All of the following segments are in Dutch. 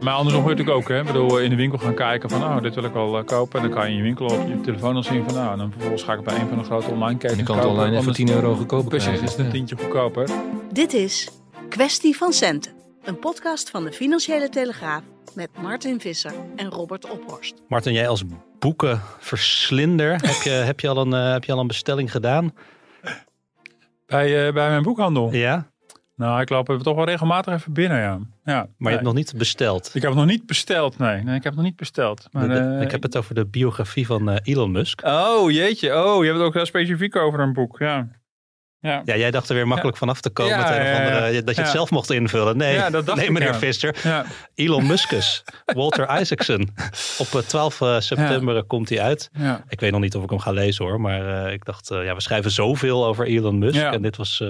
Maar andersom je natuurlijk ook, hè. Ik bedoel, in de winkel gaan kijken van, nou, dit wil ik wel eh, kopen. En dan kan je in je winkel op je telefoon al zien van, nou, en dan vervolgens ga ik bij een van de grote online ketens Je kan het online even Anders- 10 euro goedkoper Precies, is het een tientje goedkoper. Dit is Kwestie van Centen. Een podcast van de Financiële Telegraaf met Martin Visser en Robert Ophorst. Martin, jij als boekenverslinder, heb je, heb je, al, een, eh, heb je al een bestelling gedaan? Bij, eh, bij mijn boekhandel. Ja, Nou, ik loop toch wel regelmatig even binnen, ja. ja maar je hebt nog niet besteld. Ik heb het nog niet besteld, nee. Nee, ik heb het nog niet besteld. Maar, De- de- eh, ik heb het over de biografie van eh, Elon Musk. Oh, jeetje. Oh, je hebt het ook heel specifiek over een boek, ja. Ja, Ja, jij dacht er weer makkelijk vanaf te komen. Ja, met een of ja. andere, dat je het zelf mocht invullen. Nee, nee meneer. Visser. ja. Elon Muskus. Walter Isaacson. Op eh, 12 eh, september komt hij uit. Ik weet nog niet of ik hem ga lezen hoor. Maar eh, ik dacht, eh, ja, we schrijven zoveel over Elon Musk. En dit was, eh,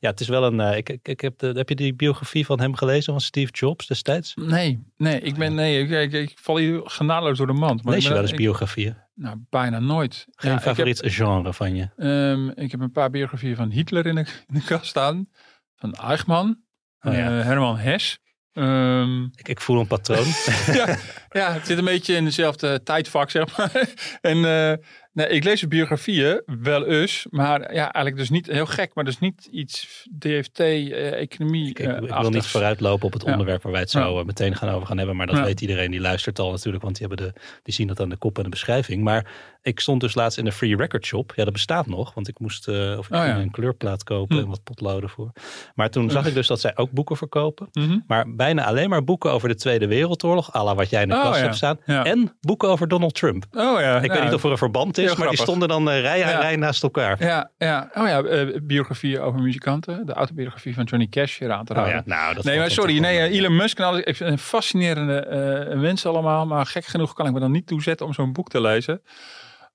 ja, het is wel een... eh, ik, ik, ik heb, de, heb je die biografie van hem gelezen? Van Steve Jobs destijds? Nee, nee, ik ben, nee, ik, ik, ik val hier genadeloos door de mand. Maar Lees je wel eens biografieën? Nou, bijna nooit. Geen Ja, heb- favoriet genre van je? Ehm, ik heb een paar biografieën van Hitler in de, in de kast staan. Van Eichmann. Oh ja. eh, Herman Hess. Ehm, Ik, ik voel een patroon. ja, ja, het zit een beetje in dezelfde tijdvak, zeg maar. en eh, nee, ik lees de biografieën wel eens. Maar ja, eigenlijk dus niet heel gek. Maar dus niet iets DFT, eh, economie. Ik, ik, eh, wil niet vooruitlopen op het Ja. onderwerp waar wij het zo Ja. meteen gaan over gaan hebben. Maar dat Ja. weet iedereen die luistert al natuurlijk. Want die, hebben de, die zien dat aan de kop en de beschrijving. Maar ik stond dus laatst in de Free Record Shop. Ja, dat bestaat nog. Want ik moest of ik Oh, een kleurplaat kopen Hm. en wat potloden voor. Maar toen zag ik dus dat zij ook boeken verkopen. Mhm. Maar bijna alleen maar boeken over de Tweede Wereldoorlog. à la wat jij in Oh, staan. En boeken over Donald Trump. Oh ja. Ik weet niet of er een verband is. Maar die stonden dan eh, rij aan rij naast elkaar. Ja, ja. Oh ja, eh, biografieën over muzikanten. De autobiografie van Johnny Cash hier aan te Oh raden. ja, nou, dat nee, maar sorry. Nee, eh, Elon Musk en alles. Ik vind een fascinerende mensen allemaal. Maar gek genoeg kan ik me dan niet toezetten om zo'n boek te lezen.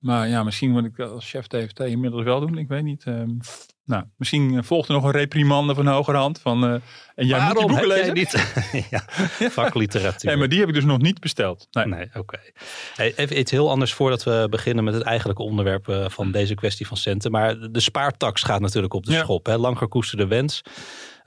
Maar ja, misschien moet ik dat als chef DFT inmiddels wel doen. Ik weet niet. ehm. nou, misschien eh, volgt er nog een reprimande van hogerhand. Van, eh, en jij moet die Waarom boeken lezen. niet? ja, vakliteratuur. Nee, maar die heb ik dus nog niet besteld. Nee. Nee, oké. Hey, even iets heel anders voordat we beginnen met het eigenlijke onderwerp eh, van deze kwestie van centen. Maar de spaartax gaat natuurlijk op de Ja. schop. Hè? Lang gekoesterde wens.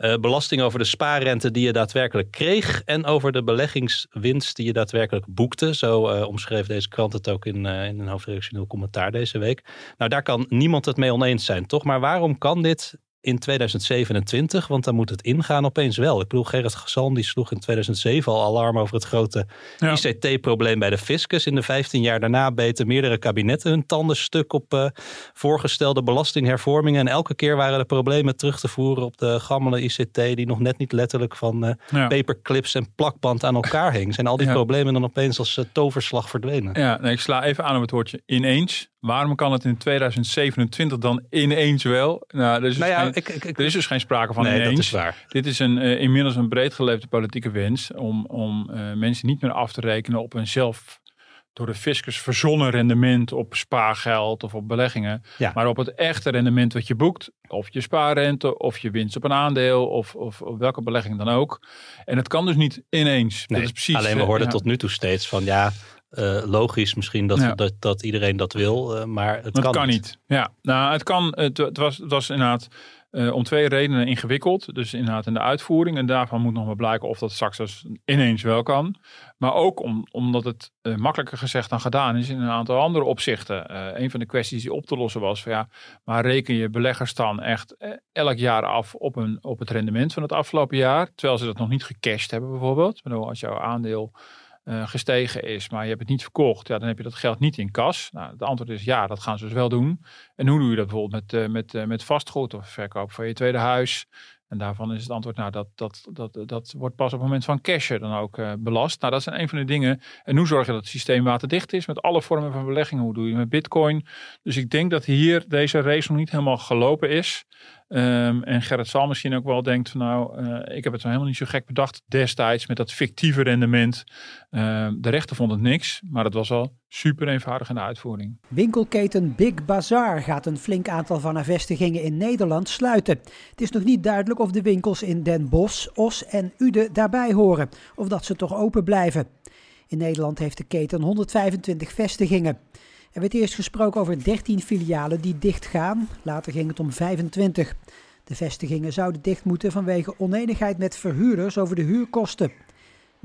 Eh, belasting over de spaarrente die je daadwerkelijk kreeg. En over de beleggingswinst die je daadwerkelijk boekte. Zo eh, omschreef deze krant het ook in, eh, in een hoofdredactioneel commentaar deze week. Nou, daar kan niemand het mee oneens zijn, toch? Maar waarom kan dit in 2027? Want dan moet het ingaan opeens wel. Ik bedoel, Gerrit Gezalm die sloeg in 2007 al alarm over het grote Ja. ICT-probleem bij de fiscus. In de 15 jaar daarna beten meerdere kabinetten hun tanden stuk op eh, voorgestelde belastinghervormingen. En elke keer waren de problemen terug te voeren op de gammele ICT die nog net niet letterlijk van Ja. paperclips en plakband aan elkaar hing. Zijn al die Ja. problemen dan opeens als eh, toverslag verdwenen? Ja, nee, ik sla even aan op het woordje ineens. Waarom kan het in 2027 dan ineens wel? Nou, is, dus Nou ja, ik, ik, ik, er is dus geen sprake van nee, ineens. dat is waar. Dit is een, eh, inmiddels een breed geleefde politieke wens om, om eh, mensen niet meer af te rekenen op een zelf door de fiscus verzonnen rendement op spaargeld of op beleggingen. Ja. Maar op het echte rendement wat je boekt. Of je spaarrente, of je winst op een aandeel, of, of, of welke belegging dan ook. En het kan dus niet ineens. Nee, dat is precies, alleen we eh, hoorden ja. tot nu toe steeds van ja, logisch misschien dat, Ja. dat, dat iedereen dat wil, maar het Het kan, kan, niet. Ja, nou, het kan. Het, het, was, het was inderdaad eh, om twee redenen ingewikkeld. Dus inderdaad in de uitvoering. En daarvan moet nog maar blijken of dat straks dus ineens wel kan. Maar ook om, omdat het eh, makkelijker gezegd dan gedaan is in een aantal andere opzichten. Eh, een van de kwesties die op te lossen was van ja, maar reken je beleggers dan echt elk jaar af op, een, op het rendement van het afgelopen jaar. Terwijl ze dat nog niet gecashed hebben bijvoorbeeld. Bedoel, als jouw aandeel eh, gestegen is, maar je hebt het niet verkocht, ja, dan heb je dat geld niet in kas. Nou, het antwoord is ja, dat gaan ze dus wel doen. En hoe doe je dat bijvoorbeeld met, eh, met, eh, met vastgoed of verkoop van je tweede huis? En daarvan is het antwoord, nou, dat, dat, dat, dat wordt pas op het moment van cashen dan ook belast. Nou, dat zijn een van de dingen. En hoe zorg je dat het systeem waterdicht is met alle vormen van beleggingen? Hoe doe je met bitcoin? Dus ik denk dat hier deze race nog niet helemaal gelopen is. Ehm, en Gerrit zal misschien ook wel denkt van nou, eh, ik heb het zo helemaal niet zo gek bedacht destijds met dat fictieve rendement. Ehm, de rechter vond het niks, maar het was al super eenvoudig in de uitvoering. Winkelketen Big Bazaar gaat een flink aantal van haar vestigingen in Nederland sluiten. Het is nog niet duidelijk of de winkels in Den Bosch, Os en Uden daarbij horen, of dat ze toch open blijven. In Nederland heeft de keten 125 vestigingen. Er werd eerst gesproken over 13 filialen die dicht gaan, later ging het om 25. De vestigingen zouden dicht moeten vanwege oneenigheid met verhuurders over de huurkosten.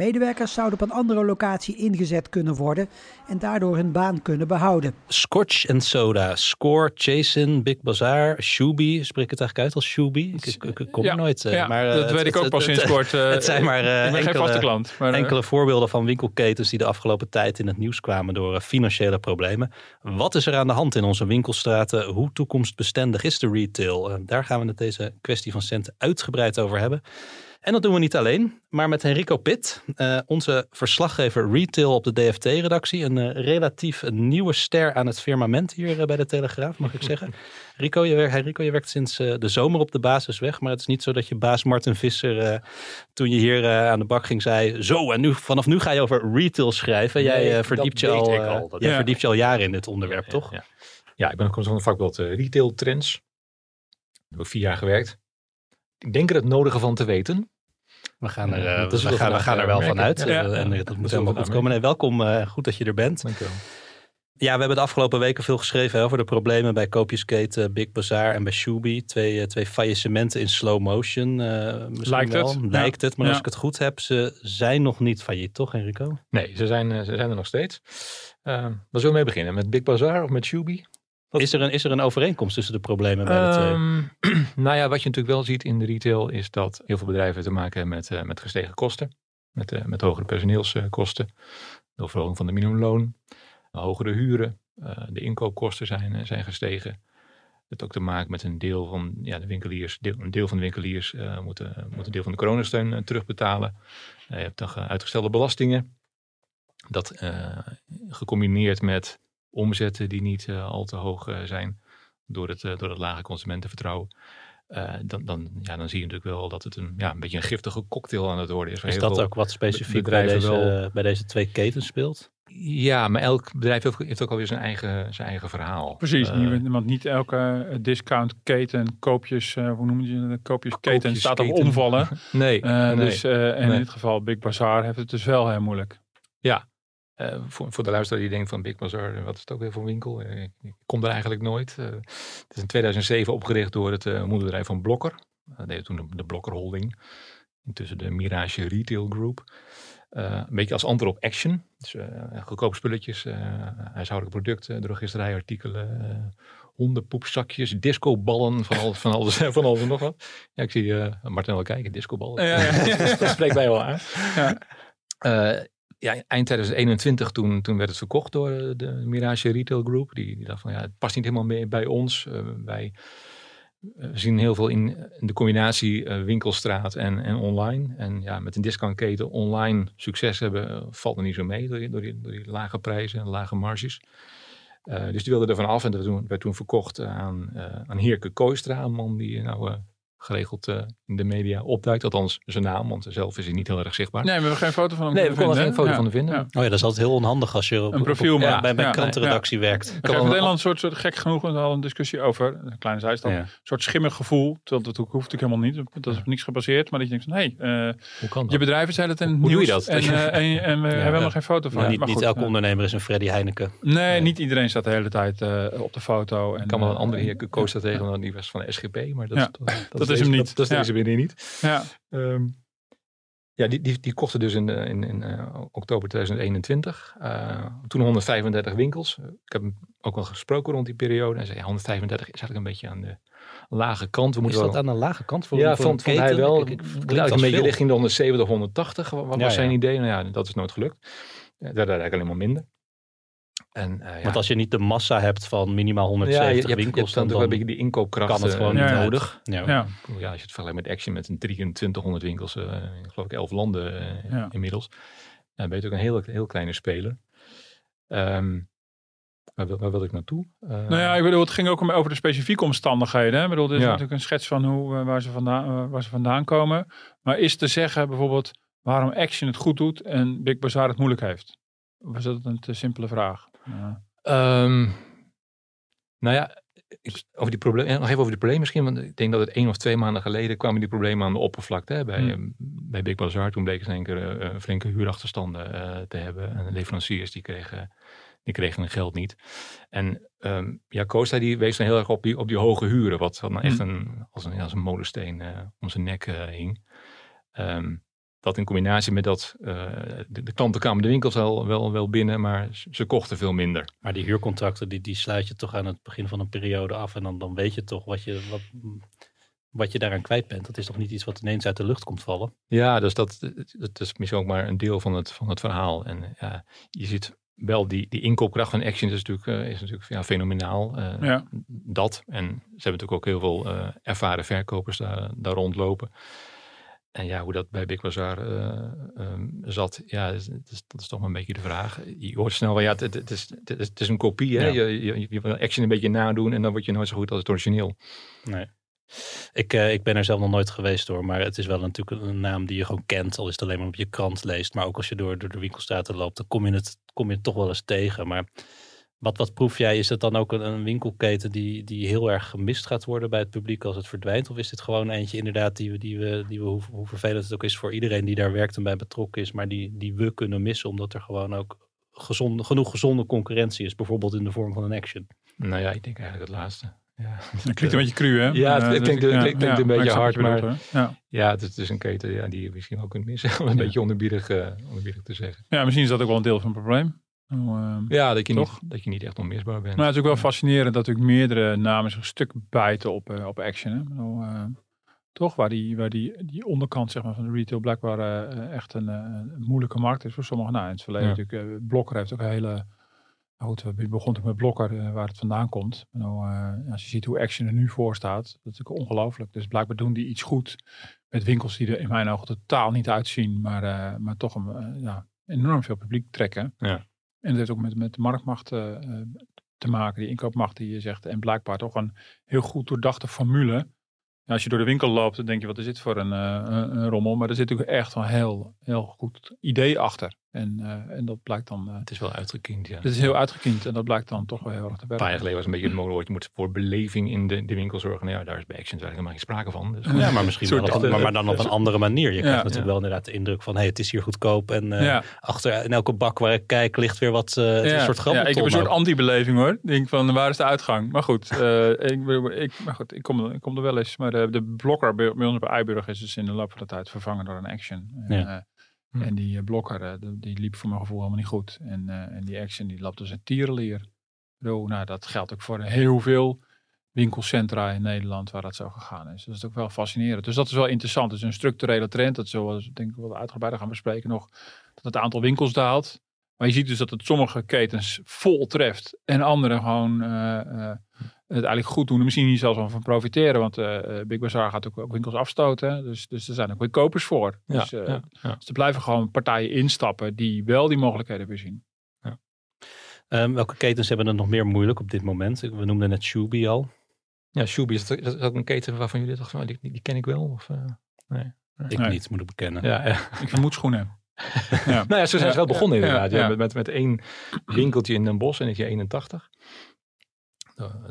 Medewerkers zouden op een andere locatie ingezet kunnen worden en daardoor hun baan kunnen behouden. Scotch en Soda, Score, Jason, Big Bazaar, Shubi. Spreek ik het eigenlijk uit als Shubi? Ik, ik, ik, ik kom Ja, er nooit. eh, ja, maar, eh, dat het- weet ik het- ook pas sinds kort. eh, het zijn maar eh, ik ben geen enkele- vaste klant. Maar, eh, Enkele voorbeelden van winkelketens die de afgelopen tijd in het nieuws kwamen door eh, financiële problemen. Wat is er aan de hand in onze winkelstraten? Hoe toekomstbestendig is de retail? Eh, daar gaan we het deze kwestie van centen uitgebreid over hebben. En dat doen we niet alleen, maar met Henrico Pitt, eh, onze verslaggever retail op de DFT-redactie. Een eh, relatief nieuwe ster aan het firmament hier eh, bij de Telegraaf, mag ik zeggen. Rico, je, werkt, Rico, je werkt sinds de zomer op de basis weg, maar het is niet zo dat je baas Martin Visser, toen je hier aan de bak ging, zei: Zo, en nu, vanaf nu ga je over retail schrijven. Jij verdiept, je al, ik al. Dat- jij Ja. verdiept je al jaren in dit onderwerp, Ja, toch? Ja, ja ik ben ook van het vakblad Retail Trends. Daar heb ik vier jaar gewerkt. Ik denk er het nodige van te weten. We gaan er, Ja, eh, we, gaan, we gaan er wel van uit. Ja, eh, ja. en dat moet helemaal goed komen. Nee, welkom, eh, goed dat je er bent. Dank je wel. Ja, we hebben de afgelopen weken veel geschreven hè, over de problemen bij Koopjesketen, Big Bazaar en bij Shubi. Twee, eh, twee faillissementen in slow motion. eh, misschien Lijkt het, wel. ja. Lijkt het, maar als ik het goed heb, ze zijn nog niet failliet, toch Enrico? Nee, ze zijn, ze zijn er nog steeds. Uh, waar zullen we mee beginnen? Met Big Bazaar of met Shubi? Wat- Is er, een, is er een overeenkomst tussen de problemen bij de twee? Ehm, nou ja, wat je natuurlijk wel ziet in de retail is dat heel veel bedrijven te maken hebben met, eh, met gestegen kosten. Met, eh, met hogere personeelskosten, de verhoging van de minimumloon, hogere huren, eh, de inkoopkosten zijn, eh, zijn gestegen. Het heeft ook te maken met een deel van ja, de winkeliers, deel, een deel van de winkeliers eh moeten, moet een deel van de coronasteun eh, terugbetalen. Eh, je hebt dan ge- uitgestelde belastingen. Dat eh, gecombineerd met omzetten die niet eh, al te hoog eh, zijn door het, eh, door het lage consumentenvertrouwen. eh, dan, dan, ja, dan zie je natuurlijk wel dat het een, ja, een beetje een giftige cocktail aan het worden is. Is heel dat ook wat specifiek bij deze, wel- bij deze twee ketens speelt? Ja, maar elk bedrijf heeft, heeft ook alweer zijn eigen, zijn eigen verhaal. Precies, niet- want niet elke discountketen, koopjes, eh, hoe noem je het, koopjesketen staat op omvallen. nee, nee. Dus, eh, en Nee. in dit geval Big Bazaar heeft het dus wel heel moeilijk. Eh, voor, voor de luisteraar die denkt van Big Bazaar, wat is het ook weer voor winkel? Eh, ik, ik kom er eigenlijk nooit. Eh, het is in 2007 opgericht door het eh, moederbedrijf van Blokker. Dat deed toen de, de Blokker Holding. Intussen de Mirage Retail Group. Een beetje als antwoord op Action. Dus goedkope spulletjes, huishoudelijke producten, drogisterijartikelen, hondenpoepzakjes, discoballen, van alles, van alles, van alles en nog wat. Ja, ik zie Martin wel kijken, discoballen. Ja, ja, ja. dat, dat spreekt mij wel aan. Ja. Ja, eind 2021 toen, toen werd het verkocht door eh, de Mirage Retail Group. Die, die dacht van ja, het past niet helemaal mee bij ons. Eh, wij eh, zien heel veel in de combinatie winkelstraat en, en online. En ja, met een discountketen online succes hebben valt er niet zo mee door die, door die, lage prijzen en lage marges. Dus die wilde ervan af en dat werd toen, toen verkocht aan, eh aan Heerke Kooistra, een man die nou geregeld eh, in de media opduikt. Althans zijn naam, want zelf is hij niet heel erg zichtbaar. Nee, we hebben geen foto van hem Nee, we konden vinden, geen foto van hem vinden. Ja. Oh ja, dat is altijd heel onhandig als je op, Een profiel op- bij, bij Ja, een krantenredactie werkt. We Kan in wel- Nederland een soort, soort gek genoeg, we hadden een discussie over, een kleine zijstand, Ja. een soort schimmig gevoel, terwijl dat hoeft natuurlijk helemaal niet, dat is op niks gebaseerd, maar dat je denkt van, hé, hey, eh, Hoe kan dat? je bedrijf is het in het Hoe doe je nieuws dat? en, eh, en, en we hebben helemaal geen foto van. Maar niet, Maar niet elke ondernemer is een Freddy Heineken. Nee, niet iedereen staat de hele tijd eh, op de foto. En, Ik kan wel een andere heer Costa tegen, dan die was van de SGP, maar dat, dat, is hem niet. Dat, dat is Ja. deze weer niet. Ja, Ehm, Ja, die, die, die kochten dus in, eh, in, in eh, oktober 2021. Uh, toen 135 winkels. Ik heb hem ook wel gesproken rond die periode. Hij zei 135 is eigenlijk een beetje aan de lage kant. We is dat aan de lage kant voor Ja, voor vond, vond hij wel. Ik, ik, ik een beetje richting de 170, 180 wat was zijn idee. Nou ja, dat is nooit gelukt. Ja, daar eigenlijk alleen maar minder. En, uh, Want als je niet de massa hebt van minimaal 170 ja, je, je winkels, hebt, dan, dan, dan, die inkoopkracht kan het gewoon niet nodig. Ja. Ja. ja. als je het vergelijkt met Action met een 2300 winkels, uh, in geloof ik 11 landen uh, inmiddels, dan ben je ook een heel, heel kleine speler. Um, waar, wil, waar wil ik naartoe? nou ja, ik bedoel, het ging ook over de specifieke omstandigheden. Hè? Ik bedoel, dit is natuurlijk een schets van hoe, waar, ze vandaan, waar ze vandaan komen. Maar is te zeggen bijvoorbeeld waarom Action het goed doet en Big Bazaar het moeilijk heeft? Of is dat een te simpele vraag? Ja. Um, nou ja, ik, over die problemen, nog even over die problemen misschien. Want ik denk dat het één of twee maanden geleden kwamen die problemen aan de oppervlakte. Hè, bij, hmm. bij Big Bazaar. Toen bleken ze een keer uh, flinke huurachterstanden uh, te hebben. En de leveranciers die kregen, die kregen hun geld niet. En um, ja, Costa die wees dan heel erg op die, op die hoge huren. Wat dan echt hmm. een, als, een, als een molensteen uh, om zijn nek hing. Um, dat in combinatie met dat uh, de, de, klanten kwamen de winkels wel, wel, wel binnen, maar ze kochten veel minder. Maar die huurcontracten, die, die sluit je toch aan het begin van een periode af en dan, dan weet je toch wat je, wat, wat je daaraan kwijt bent. Dat is toch niet iets wat ineens uit de lucht komt vallen? Ja, dus dat, dat is misschien ook maar een deel van het, van het verhaal. En ja, je ziet wel die, die inkoopkracht van Action is natuurlijk, uh, is natuurlijk ja, fenomenaal. Uh, ja. Dat. En ze hebben natuurlijk ook heel veel uh, ervaren verkopers daar, daar rondlopen. En ja, hoe dat bij Big Bazaar uh, um, zat, ja, dat is, dat is, toch maar een beetje de vraag. Je hoort snel wel, ja, het, het, is, het, is, het is een kopie. Hè? Ja. Je, je, je, wil action een beetje nadoen en dan word je nooit zo goed als het origineel. Nee. Ik, uh, ik ben er zelf nog nooit geweest hoor, maar het is wel natuurlijk een naam die je gewoon kent, al is het alleen maar op je krant leest. Maar ook als je door, door de winkelstraten loopt, dan kom je, het, kom je het toch wel eens tegen. Maar wat, wat proef jij? Is het dan ook een, een, winkelketen die, die heel erg gemist gaat worden bij het publiek als het verdwijnt? Of is dit gewoon eentje inderdaad die we, die we, die we hoe, hoe vervelend het ook is voor iedereen die daar werkt en bij betrokken is, maar die, die we kunnen missen omdat er gewoon ook gezonde, genoeg gezonde concurrentie is, bijvoorbeeld in de vorm van een action? Nou ja, ik denk eigenlijk het laatste. Ja. Dat klinkt een beetje cru, hè? Ja, het, het klinkt, het klinkt, een beetje hard, maar ja. ja, het, is een keten ja, die je misschien ook kunt missen. Om een beetje onderbiedig, uh, onderbiedig te zeggen. Ja, misschien is dat ook wel een deel van het probleem. Oh, ja, dat je, Niet, dat je niet echt onmisbaar bent. Maar het is ook wel fascinerend dat natuurlijk meerdere namen zich een stuk bijten op, uh, op Action. Hè? Uh, toch? Waar, die, waar die, die onderkant zeg maar, van de retail blijkbaar uh, echt een, een, moeilijke markt is voor sommigen. Nou, in het verleden ja. natuurlijk. Blokker heeft ook een hele... Goed, we begonnen met Blokker, waar het vandaan komt. Nou, als je ziet hoe Action er nu voor staat, dat is natuurlijk ongelooflijk. Dus blijkbaar doen die iets goed met winkels die er in mijn ogen totaal niet uitzien, maar, maar toch een, ja, enorm veel publiek trekken. Ja. En dat heeft ook met, met de marktmacht uh, te maken, die inkoopmacht die je zegt. En blijkbaar toch een heel goed doordachte formule. Als je door de winkel loopt, dan denk je, wat is dit voor een, uh, een rommel? Maar er zit natuurlijk echt een heel, heel goed idee achter. En, uh, en dat blijkt dan... Uh, het is wel uitgekiend, ja. Het is heel uitgekiend en dat blijkt dan toch wel heel erg te werken. Een paar jaar geleden was een beetje het modewoord, je moet voor beleving in de, de winkel zorgen. Nou ja, daar is bij Actions eigenlijk helemaal geen sprake van. Dus ja, maar misschien wel op, maar, maar, dan op een andere manier. Je krijgt ja, natuurlijk wel inderdaad de indruk van, hey, het is hier goedkoop. En uh, ja. achter in elke bak waar ik kijk ligt weer wat, uh, een soort grabbelton. Ja, ik heb een soort anti-beleving hoor. Ik denk van, waar is de uitgang? Maar goed, ik, ik, maar goed ik, kom, ik kom er wel eens. Maar de, de blokker bij, bij ons bij Eiburg is dus in de loop van de tijd vervangen door een Action. En, ja. Hm. En die uh, blokker, uh, die liep voor mijn gevoel helemaal niet goed. En, uh, en die action die loopt dus een tierenleer. nou, dat geldt ook voor heel veel winkelcentra in Nederland waar dat zo gegaan is. Dus dat is ook wel fascinerend. Dus dat is wel interessant. Het is een structurele trend. Dat zullen we denk ik wel uitgebreider gaan bespreken nog. Dat het aantal winkels daalt. Maar je ziet dus dat het sommige ketens vol treft. En andere gewoon het eigenlijk goed doen. Misschien niet zelfs van profiteren. Want uh, Big Bazaar gaat ook, ook, winkels afstoten. Dus, dus er zijn ook weer kopers voor. Ja, dus, uh, ja, ja. dus er blijven gewoon partijen instappen die wel die mogelijkheden weer zien. Um, welke ketens hebben het nog meer moeilijk op dit moment? We noemden net Shubi al. Ja, Shubi is, dat, is ook een keten waarvan jullie dachten, die, die, die ken ik wel? Of, uh, nee. Ik nee. niet, moet ik bekennen. Ja, ik vermoed schoenen. ja. nou ja, zo zijn ze wel begonnen inderdaad. Ja, Met, met, met één winkeltje in Den Bosch in het jaar 81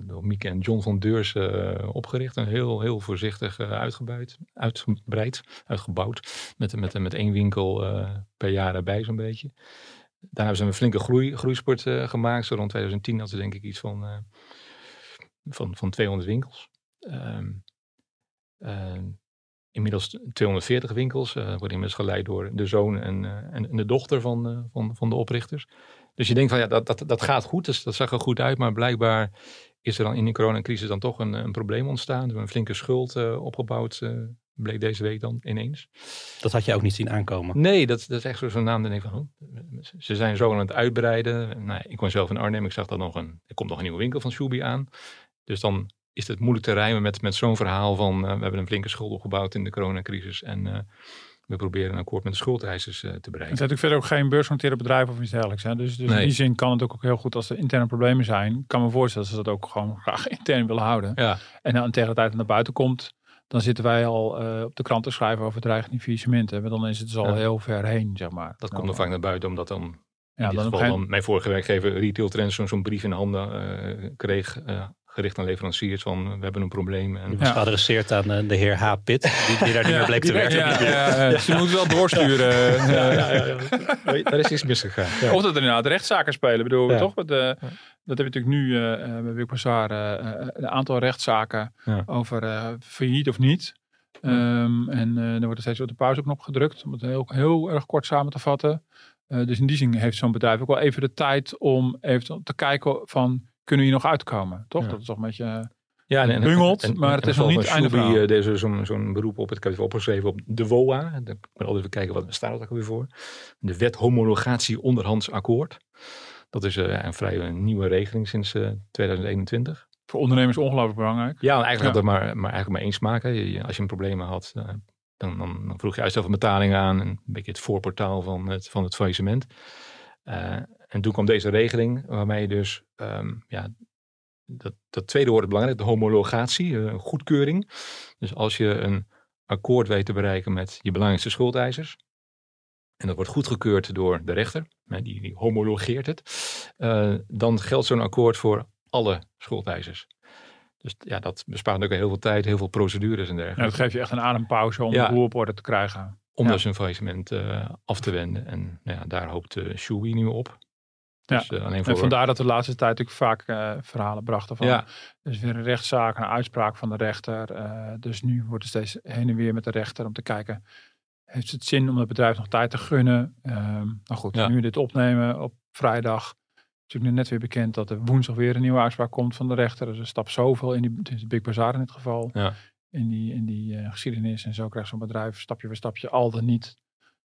door Mieke en John van Deurs uh, opgericht. En heel, heel voorzichtig uh, uitgebreid, uitgebreid, uitgebouwd. Met, met, met één winkel uh, per jaar erbij zo'n beetje. Daar hebben ze een flinke groei, groeisport gemaakt. Zo rond 2010 hadden ze denk ik iets van, van, van 200 winkels. Um, inmiddels 240 winkels. Uh, wordt inmiddels geleid door de zoon en, en, de dochter van, van, van de oprichters. Dus je denkt van ja, dat, dat, dat gaat goed. Dus dat zag er goed uit. Maar blijkbaar is er dan in de coronacrisis dan toch een, een probleem ontstaan. Een flinke schuld opgebouwd bleek deze week dan ineens. Dat had je ook niet zien aankomen? Nee, dat, dat is echt zo'n naam. Dan denk ik van, oh, ze zijn zo aan het uitbreiden. Nou, ik woon zelf in Arnhem. Ik zag dat nog een, er komt nog een nieuwe winkel van Shubi aan. Dus dan is het moeilijk te rijmen met, met zo'n verhaal van uh, we hebben een flinke schuld opgebouwd in de coronacrisis en we proberen een akkoord met de schuldeisers uh, te bereiken. Het is natuurlijk verder ook geen beursgenoteerde bedrijf of iets dergelijks. Hè? Dus, dus nee. in die zin kan het ook, heel goed als er interne problemen zijn. Ik kan me voorstellen dat ze dat ook gewoon graag intern willen houden. Ja. En dan tegen de tijd dat naar buiten komt, dan zitten wij al op de krant te schrijven over dreigende faillissementen. Maar dan is het dus al ja. heel ver heen, zeg maar. Dat komt dan vaak naar buiten, omdat dan ja, dan, geval, dan mijn vorige werkgever Retail Trends zo'n zo brief in handen kreeg gericht aan leveranciers van we hebben een probleem. En... was geadresseerd aan uh, de heer H. Pitt, die, die daar niet meer bleek te werken. Ja, ja, ja, ze moeten wel doorsturen. Daar is iets misgegaan. Of dat er inderdaad rechtszaken spelen, bedoel we toch? Met, uh, dat heb je natuurlijk nu uh, bij Wik Bazaar een aantal rechtszaken over failliet of niet. Um, en er wordt er steeds op de pauzeknop gedrukt, om het heel, heel erg kort samen te vatten. dus in die zin heeft zo'n bedrijf ook wel even de tijd om even te kijken van kunnen we hier nog uitkomen. Toch? Ja. Dat is toch een beetje ja, en, bungeld, en, en, maar het is nog niet einde verhaal. Uh, deze zo'n zo'n beroep op, het, ik heb het opgeschreven op de WOA. Ik moet altijd even kijken wat staat er ook weer voor. De Wet Homologatie Onderhands Akkoord. Dat is uh, een vrij een nieuwe regeling sinds uh, 2021. Voor ondernemers ongelooflijk belangrijk. Ja, eigenlijk had dat maar, maar eigenlijk maar eens maken. Je, als je een probleem had, dan, dan, dan, vroeg je uitstel van betaling aan. Een beetje het voorportaal van het, van het faillissement. En toen kwam deze regeling waarmee je dus, um, ja, dat, dat tweede woord is belangrijk, de homologatie, een uh, goedkeuring. Dus als je een akkoord weet te bereiken met je belangrijkste schuldeisers, en dat wordt goedgekeurd door de rechter, die, die homologeert het, uh, dan geldt zo'n akkoord voor alle schuldeisers. Dus ja, dat bespaart ook heel veel tijd, heel veel procedures en dergelijke. Ja, dat geeft je echt een adempauze om ja. de boel op orde te krijgen. Om ja. dus een faillissement uh, af te wenden. En nou ja, daar hoopt uh, Shui nu op. Dus, ja, alleen voor... en vandaar dat de laatste tijd natuurlijk vaak uh, verhalen brachten van ja. dus weer een rechtszaak, een uitspraak van de rechter. Uh, dus nu wordt het steeds heen en weer met de rechter om te kijken, heeft het zin om het bedrijf nog tijd te gunnen? nou goed, ja. nu we dit opnemen op vrijdag, is natuurlijk net weer bekend dat er woensdag weer een nieuwe uitspraak komt van de rechter. Dus er stapt zoveel in die, het Big Bazaar in dit geval, ja. in die, in die geschiedenis. En zo krijgt zo'n bedrijf stapje voor stapje al dan niet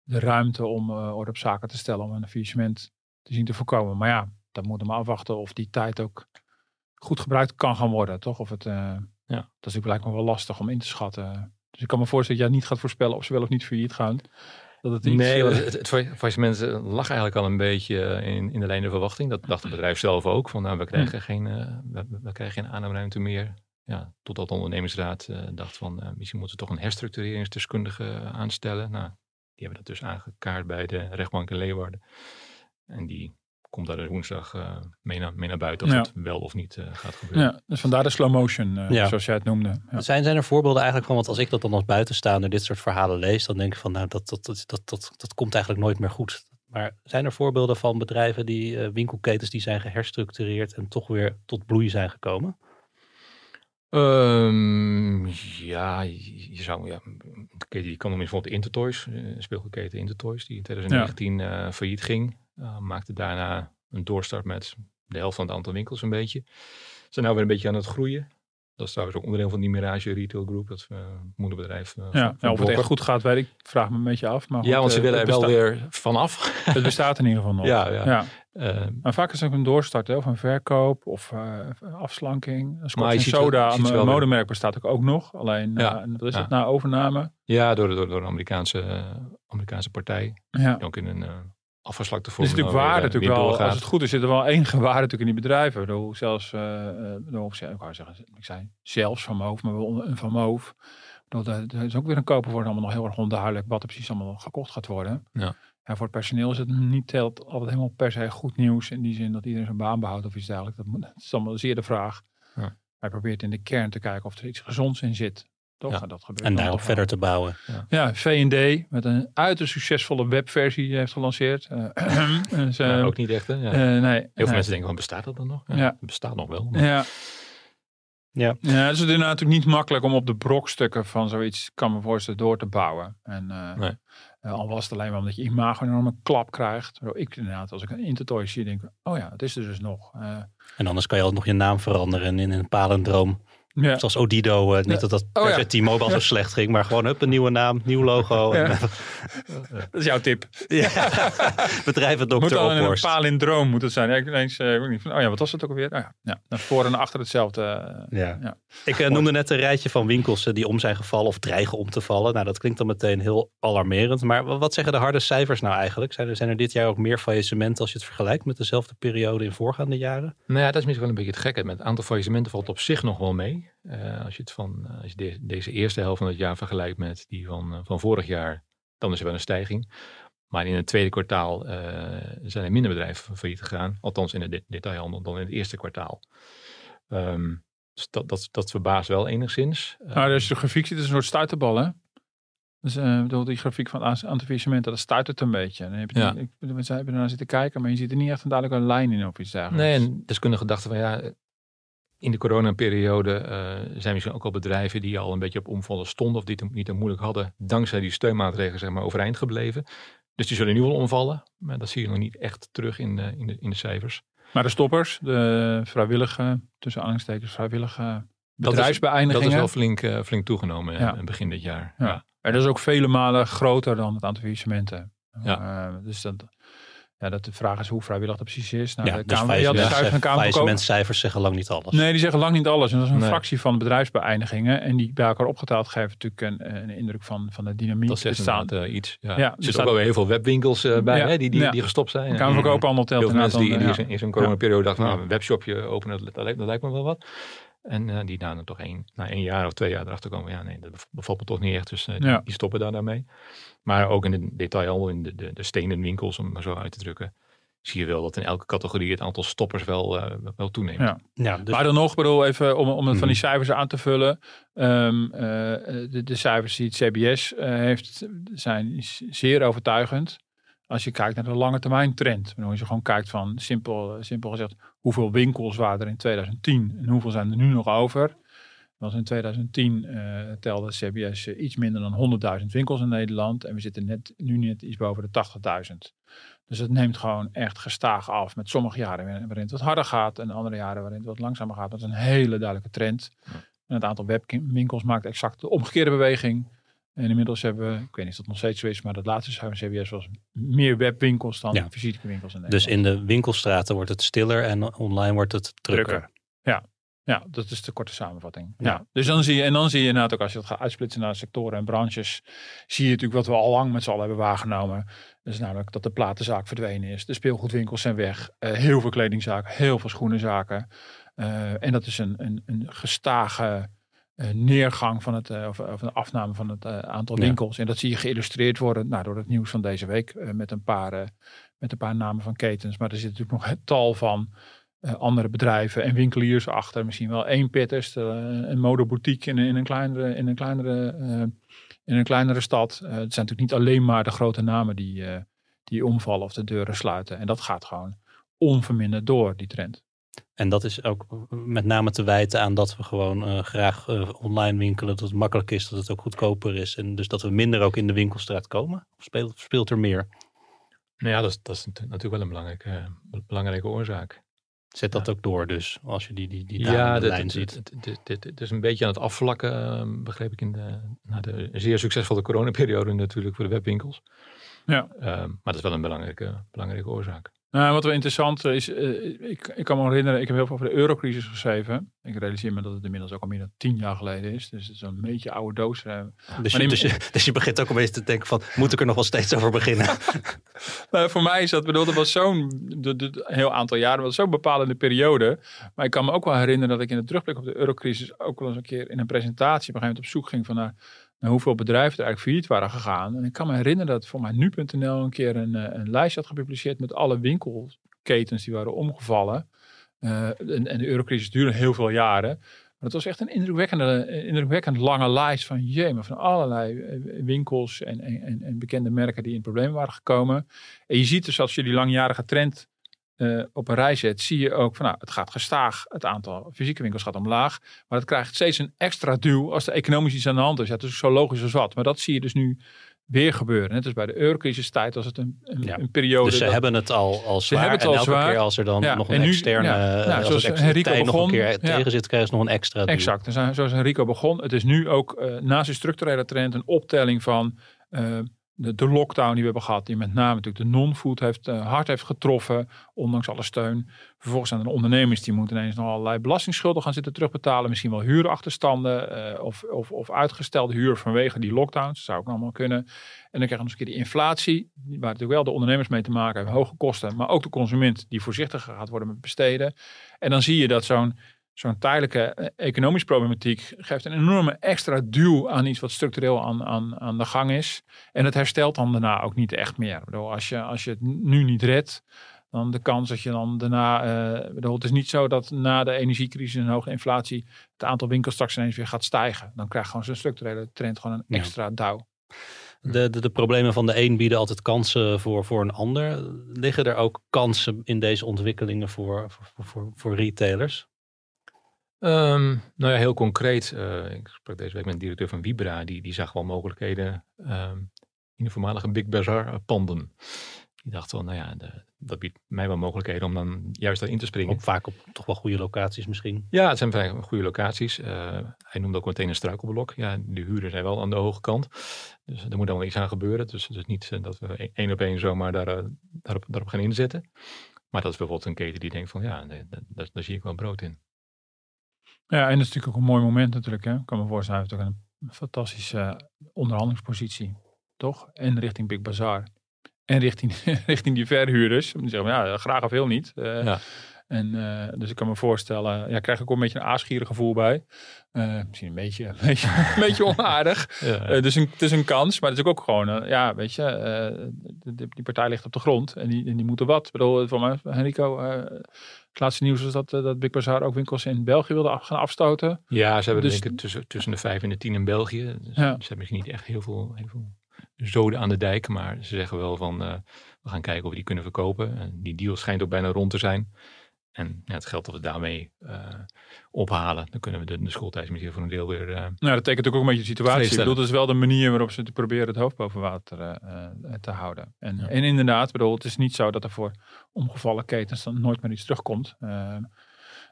de ruimte om orde op zaken te stellen, om een faillissement te zien te voorkomen. Maar ja, dan moeten we maar afwachten of die tijd ook goed gebruikt kan gaan worden, toch? Of het, uh, ja. dat is natuurlijk lijkt me wel lastig om in te schatten. Dus ik kan me voorstellen dat jij niet gaat voorspellen of ze wel of niet failliet gaan. Dat het iets, nee, het, het faillissement lag eigenlijk al een beetje in, in de lijn der verwachting. Dat dacht het bedrijf zelf ook. Van nou, we krijgen, hm. geen, uh, we, we, krijgen geen aannemruimte meer. Ja, totdat de ondernemingsraad uh, dacht van misschien moeten we toch een herstructureringsdeskundige aanstellen. Nou, die hebben dat dus aangekaart bij de rechtbank in Leeuwarden. En die komt daar woensdag uh, mee, naar, mee naar buiten of ja. het wel of niet uh, gaat gebeuren. Ja, dus vandaar de slow motion, uh, ja. zoals jij het noemde. Ja. Zijn, zijn er voorbeelden eigenlijk van, want als ik dat dan als buitenstaander dit soort verhalen lees, dan denk ik van nou, dat, dat, dat, dat, dat, dat komt eigenlijk nooit meer goed. Maar zijn er voorbeelden van bedrijven die winkelketens die zijn geherstructureerd en toch weer tot bloei zijn gekomen? Um, ja, je zou, ja, je kan noemen bijvoorbeeld Intertoys, uh, speelgoedketen Intertoys, die in 2019 ja. uh, failliet ging. Uh, maakte daarna een doorstart met de helft van het aantal winkels een beetje. Ze zijn nou weer een beetje aan het groeien. Dat is trouwens ook onderdeel van die Mirage Retail Group, dat uh, moederbedrijf. Uh, ja, of het echt goed gaat, weet ik. Vraag me een beetje af. Maar goed, ja, want ze willen er wel weer vanaf. Het bestaat in ieder geval nog. Ja, ja. ja. Uh, maar vaak is het ook een doorstart, hè, of een verkoop of afslanking. Een maar en soda, een modemerk bestaat ook, ook nog. Alleen, ja. wat is het, na overname? Ja, door, door, door een Amerikaanse, Amerikaanse partij. Ja. Ook in een afgeslakte vorm. Er is natuurlijk waarde natuurlijk wel, als het goed is, zit er wel enige waarde natuurlijk in die bedrijven. Bedoel, zelfs, uh, ik zeggen, ik zei zelfs van mijn hoofd, maar wel een van mijn hoofd. Dat is ook weer een koper voor allemaal nog heel erg onduidelijk wat er precies allemaal gekocht gaat worden. Ja. En voor het personeel is het niet altijd helemaal per se goed nieuws in die zin dat iedereen zijn baan behoudt of iets dergelijks. Dat, dat is allemaal zeer de vraag. Ja. Hij probeert in de kern te kijken of er iets gezonds in zit. Toch? Ja. En, dat gebeurt en daarop verder te bouwen. Ja, ja V&D met een uiterst succesvolle webversie heeft gelanceerd. Uh, dus, uh, ook niet echt, hè? Ja. Uh, nee, Heel veel nee. mensen denken, van bestaat dat dan nog? Ja, ja. Het bestaat nog wel. Maar... Ja. Ja. Ja, het is inderdaad natuurlijk niet makkelijk om op de brokstukken van zoiets, kan me voorstellen, door te bouwen. En eh, Nee. eh, al was het alleen maar omdat je imago een enorme klap krijgt. Ik inderdaad, als ik een Intertoy zie, denk ik, oh ja, het is er dus nog. Eh, En anders kan je altijd nog je naam veranderen in een palindroom. Ja. Zoals Odido. eh, niet Ja. dat dat Oh, per T-Mobile zo slecht ging. Maar gewoon hup, een nieuwe naam, nieuw logo. Ja. En, Dat is jouw tip. ja. Bedrijf het Moet dokter dan een palindroom moet het zijn. Ja, Ik ineens, eh, weet niet van, oh ja, wat was het ook alweer? Oh ja, ja. Nou, voor en achter hetzelfde. eh, Ja. Ja. Ik noemde net een rijtje van winkels die om zijn gevallen of dreigen om te vallen. Nou, dat klinkt dan meteen heel alarmerend. Maar wa- wat zeggen de harde cijfers nou eigenlijk? Zijn er, zijn er dit jaar ook meer faillissementen als je het vergelijkt met dezelfde periode in voorgaande jaren? Nou ja, dat is misschien wel een beetje het gekke. Met het aantal faillissementen valt op zich nog wel mee. Eh, als je het van eh, als je de- deze eerste helft van het jaar vergelijkt met die van, eh, van vorig jaar, dan is er wel een stijging. Maar in het tweede kwartaal zijn er minder bedrijven failliet gegaan. Althans in de de- detailhandel dan in het eerste kwartaal. Ehm, dus dat, dat, dat verbaast wel enigszins. Nou, als je de grafiek ziet, is een soort stuiterbal, hè? Dus bedoel, die grafiek van an- antifaillissement, dat stuitert een beetje. Dan heb je, Ja. ik, we hebben er naar zitten kijken, maar je ziet er niet echt een duidelijke lijn in of iets dergelijks. Nee, en deskundigen dachten van ja, in de coronaperiode eh zijn misschien ook al bedrijven die al een beetje op omvallen stonden of die het niet zo moeilijk hadden, dankzij die steunmaatregelen zeg maar overeind gebleven. Dus die zullen nu wel omvallen, maar dat zie je nog niet echt terug in de, in de, in de cijfers. Maar de stoppers, de vrijwillige, tussen aanhalingstekens vrijwillige Dat is, bedrijfsbeëindigingen. dat is wel flink, eh, flink toegenomen eh, Ja. begin dit jaar. Ja. Ja. En dat is ook vele malen groter dan het aantal faillissementen. Ja. Dus dat, ja, dat de vraag is hoe vrijwillig dat precies is. Nou, ja, de dus Kamer, je had faillissementcijfers zeggen lang niet alles. Nee, die zeggen lang niet alles. En dat is een Nee. fractie van de bedrijfsbeëindigingen. En die bij elkaar opgeteld geven natuurlijk een, een indruk van, van de dynamiek. Dat zegt Er inderdaad eh, iets. Ja. Ja, er zitten staat- ook wel weer heel veel webwinkels eh, bij Ja, hè, die, die, ja. die gestopt zijn. De Kamer Koophandel telt Heel veel mensen die in, die zo'n coronaperiode dachten, nou, een webshopje openen, dat, dat, lijkt, dat lijkt me wel wat. En eh, die na dan toch één, na één jaar of twee jaar erachter komen, ja nee, dat bevalt me toch niet echt. Dus eh, die, Ja. die stoppen daar daarmee. Maar ook in de detailhandel, in de, de, de stenen winkels, om het maar zo uit te drukken, zie je wel dat in elke categorie het aantal stoppers wel, eh, wel toeneemt. Ja. Ja, dus, Maar dan nog, bedoel, even om, om het van die Mhm. cijfers aan te vullen. Ehm, eh, de, de cijfers die het CBS heeft, zijn zeer overtuigend. Als je kijkt naar de lange termijn trend. Als je gewoon kijkt van, simpel, simpel gezegd, hoeveel winkels waren er in 2010 en hoeveel zijn er nu nog over. Was in 2010 eh, telde CBS eh, iets minder dan 100.000 winkels in Nederland. En we zitten net, nu net iets boven de 80.000. Dus het neemt gewoon echt gestaag af. Met sommige jaren waarin het wat harder gaat. En andere jaren waarin het wat langzamer gaat. Dat is een hele duidelijke trend. En het aantal webwinkels maakt exact de omgekeerde beweging. En inmiddels hebben we, ik weet niet of dat nog steeds zo is, maar dat laatste van CBS was meer webwinkels dan Ja. fysieke winkels in dus in de winkelstraten wordt het stiller en online wordt het drukker. drukker. Ja. ja, dat is de korte samenvatting. Ja. Ja. Dus dan zie je, en dan zie je inderdaad ook als je dat gaat uitsplitsen naar sectoren en branches, zie je natuurlijk wat we al lang met z'n allen hebben waargenomen. Dus namelijk dat de platenzaak verdwenen is, de speelgoedwinkels zijn weg, eh, heel veel kledingzaken, heel veel schoenenzaken. Eh, en dat is een, een, een gestage neergang van het, eh, of, of een afname van het eh, aantal Ja. winkels. En dat zie je geïllustreerd worden nou, door het nieuws van deze week eh, met, een paar, eh, met een paar namen van ketens. Maar er zit natuurlijk nog het tal van eh, andere bedrijven en winkeliers achter. Misschien wel één Pitters, eh, een modeboutique in, een- in een kleinere, in een kleinere, eh, in een kleinere stad. Eh, het zijn natuurlijk niet alleen maar de grote namen die, eh, die omvallen of de deuren sluiten. En dat gaat gewoon onverminderd door, die trend. En dat is ook met name te wijten aan dat we gewoon eh, graag eh, online winkelen. Dat het makkelijk is, dat het ook goedkoper is. En dus dat we minder ook in de winkelstraat komen. Of speelt, speelt er meer? Nou ja, dat is, dat is natu- natuurlijk wel een belangrijke, eh, belangrijke oorzaak. Zet dat ook door dus, als je die, die, die Ja, dit, lijn ziet. dit, dit, dit- dit is een beetje aan het afvlakken, eh, begreep ik in de, na de zeer succesvolle coronaperiode natuurlijk voor de webwinkels. Ja. Eh, maar dat is wel een belangrijke, belangrijke oorzaak. Nou, wat wel interessant is, eh, ik, ik kan me herinneren, ik heb heel veel over de eurocrisis geschreven. Ik realiseer me dat het inmiddels ook al meer dan tien jaar geleden is. Dus het is een beetje oude doos. eh. Dus je, dus, je, dus je begint ook een beetje te denken van, moet ik er nog wel steeds over beginnen? Maar voor mij is dat, bedoel, dat was zo'n heel aantal jaren, dat was zo'n bepalende periode. Maar ik kan me ook wel herinneren dat ik in de terugblik op de eurocrisis ook wel eens een keer in een presentatie op een gegeven moment op zoek ging van naar, hoeveel bedrijven er eigenlijk failliet waren gegaan. En ik kan me herinneren dat voor mij nu.nl een keer een, eh, een lijst had gepubliceerd met alle winkelketens die waren omgevallen. Eh, en, en de eurocrisis duurde heel veel jaren. Maar het was echt een indrukwekkende, eh, indrukwekkend lange lijst van jee, van allerlei winkels en, en- en bekende merken die in problemen waren gekomen. En je ziet dus als je die langjarige trend eh, op een rij zet, zie je ook van nou, het gaat gestaag. Het aantal fysieke winkels gaat omlaag. Maar het krijgt steeds een extra duw als er economisch iets aan de hand is. Ja, het is zo logisch als wat. Maar dat zie je dus nu weer gebeuren. Net als bij de eurocrisistijd was het een, een, Ja. een periode. Dus ze dat- hebben het al, al zwaar. hebben het al en elke zwaar. keer als er dan Ja, nog en een nu- externe, ja, eh, nou, als zoals Henrico nog een begon, keer tegen zit, krijgen ze nog een extra duw. Exact. Dus, uh, zoals Enrico begon, het is nu ook eh, naast die structurele trend een optelling van eh, de, de lockdown die we hebben gehad, die met name natuurlijk de non-food heeft, eh, hard heeft getroffen, ondanks alle steun. Vervolgens zijn er ondernemers die moeten ineens nog allerlei belastingsschulden gaan zitten terugbetalen, misschien wel huurachterstanden eh, of, of, of uitgestelde huur vanwege die lockdowns. Zou ook allemaal kunnen. En dan krijg je nog eens een keer die inflatie, waar natuurlijk wel de ondernemers mee te maken hebben, hoge kosten, maar ook de consument die voorzichtiger gaat worden met besteden. En dan zie je dat zo'n zo'n tijdelijke eh, economische problematiek geeft een enorme extra duw aan iets wat structureel aan, aan, aan de gang is. En het herstelt dan daarna ook niet echt meer. Ik bedoel, als, je, als je het nu niet redt, dan de kans dat je dan daarna. eh, bedoel, het is niet zo dat na de energiecrisis en hoge inflatie het aantal winkels straks ineens weer gaat stijgen. Dan krijgt gewoon zo'n structurele trend gewoon een Ja. extra duw. De, de, de problemen van de een bieden altijd kansen voor, voor een ander. Liggen er ook kansen in deze ontwikkelingen voor, voor, voor, voor retailers? Ehm, nou ja, heel concreet. eh, ik sprak deze week met een directeur van Vibra. Die, die zag wel mogelijkheden ehm, in de voormalige Big Bazaar eh, panden. Die dacht wel, nou ja, de- dat biedt mij wel mogelijkheden om dan juist daarin te springen. Vaak op toch wel goede locaties misschien. Ja, het zijn vrij goede locaties. Eh, hij noemde ook meteen een struikelblok. Ja, de huren zijn wel aan de hoge kant. Dus er moet dan wel iets aan gebeuren. Dus het is niet dat we één op één zomaar daar, daarop, daarop gaan inzetten. Maar dat is bijvoorbeeld een keten die denkt van ja, nee, daar- daar zie ik wel brood in. Ja, en dat is natuurlijk ook een mooi moment natuurlijk. Hè? Ik kan me voorstellen, hij heeft ook een fantastische eh, onderhandelingspositie. Toch? En richting Big Bazaar. En richting, richting die verhuurders. Die zeggen, ja, graag of heel niet. Eh, Ja. En, eh, dus ik kan me voorstellen, ja, krijg ik ook een beetje een aasgierig gevoel bij. Eh, misschien een beetje, een beetje, een beetje onaardig. Ja. Eh, dus een, het is een kans, maar het is ook gewoon, ja, weet je, die, die partij ligt op de grond en die, en die moeten wat. Ik bedoel, voor mij, Henrico, het laatste nieuws was dat, dat Big Bazaar ook winkels in België wilde af, gaan afstoten. Ja, ze hebben Dus- denk ik tussen, tussen de vijf en de tien in België. Dus Ja. Ze hebben misschien niet echt heel veel, heel veel zoden aan de dijk. Maar ze zeggen wel van, we gaan kijken of we die kunnen verkopen. En die deal schijnt ook bijna rond te zijn. En ja, het geld dat we daarmee eh, ophalen, dan kunnen we de, de schooltijd misschien voor een deel weer... eh, Nou, dat tekent natuurlijk ook een beetje de situatie. Ik bedoel, dat is wel de manier waarop ze te proberen het hoofd boven water eh, te houden. En, Ja. en inderdaad, bedoel, het is niet zo dat er voor omgevallen ketens dan nooit meer iets terugkomt.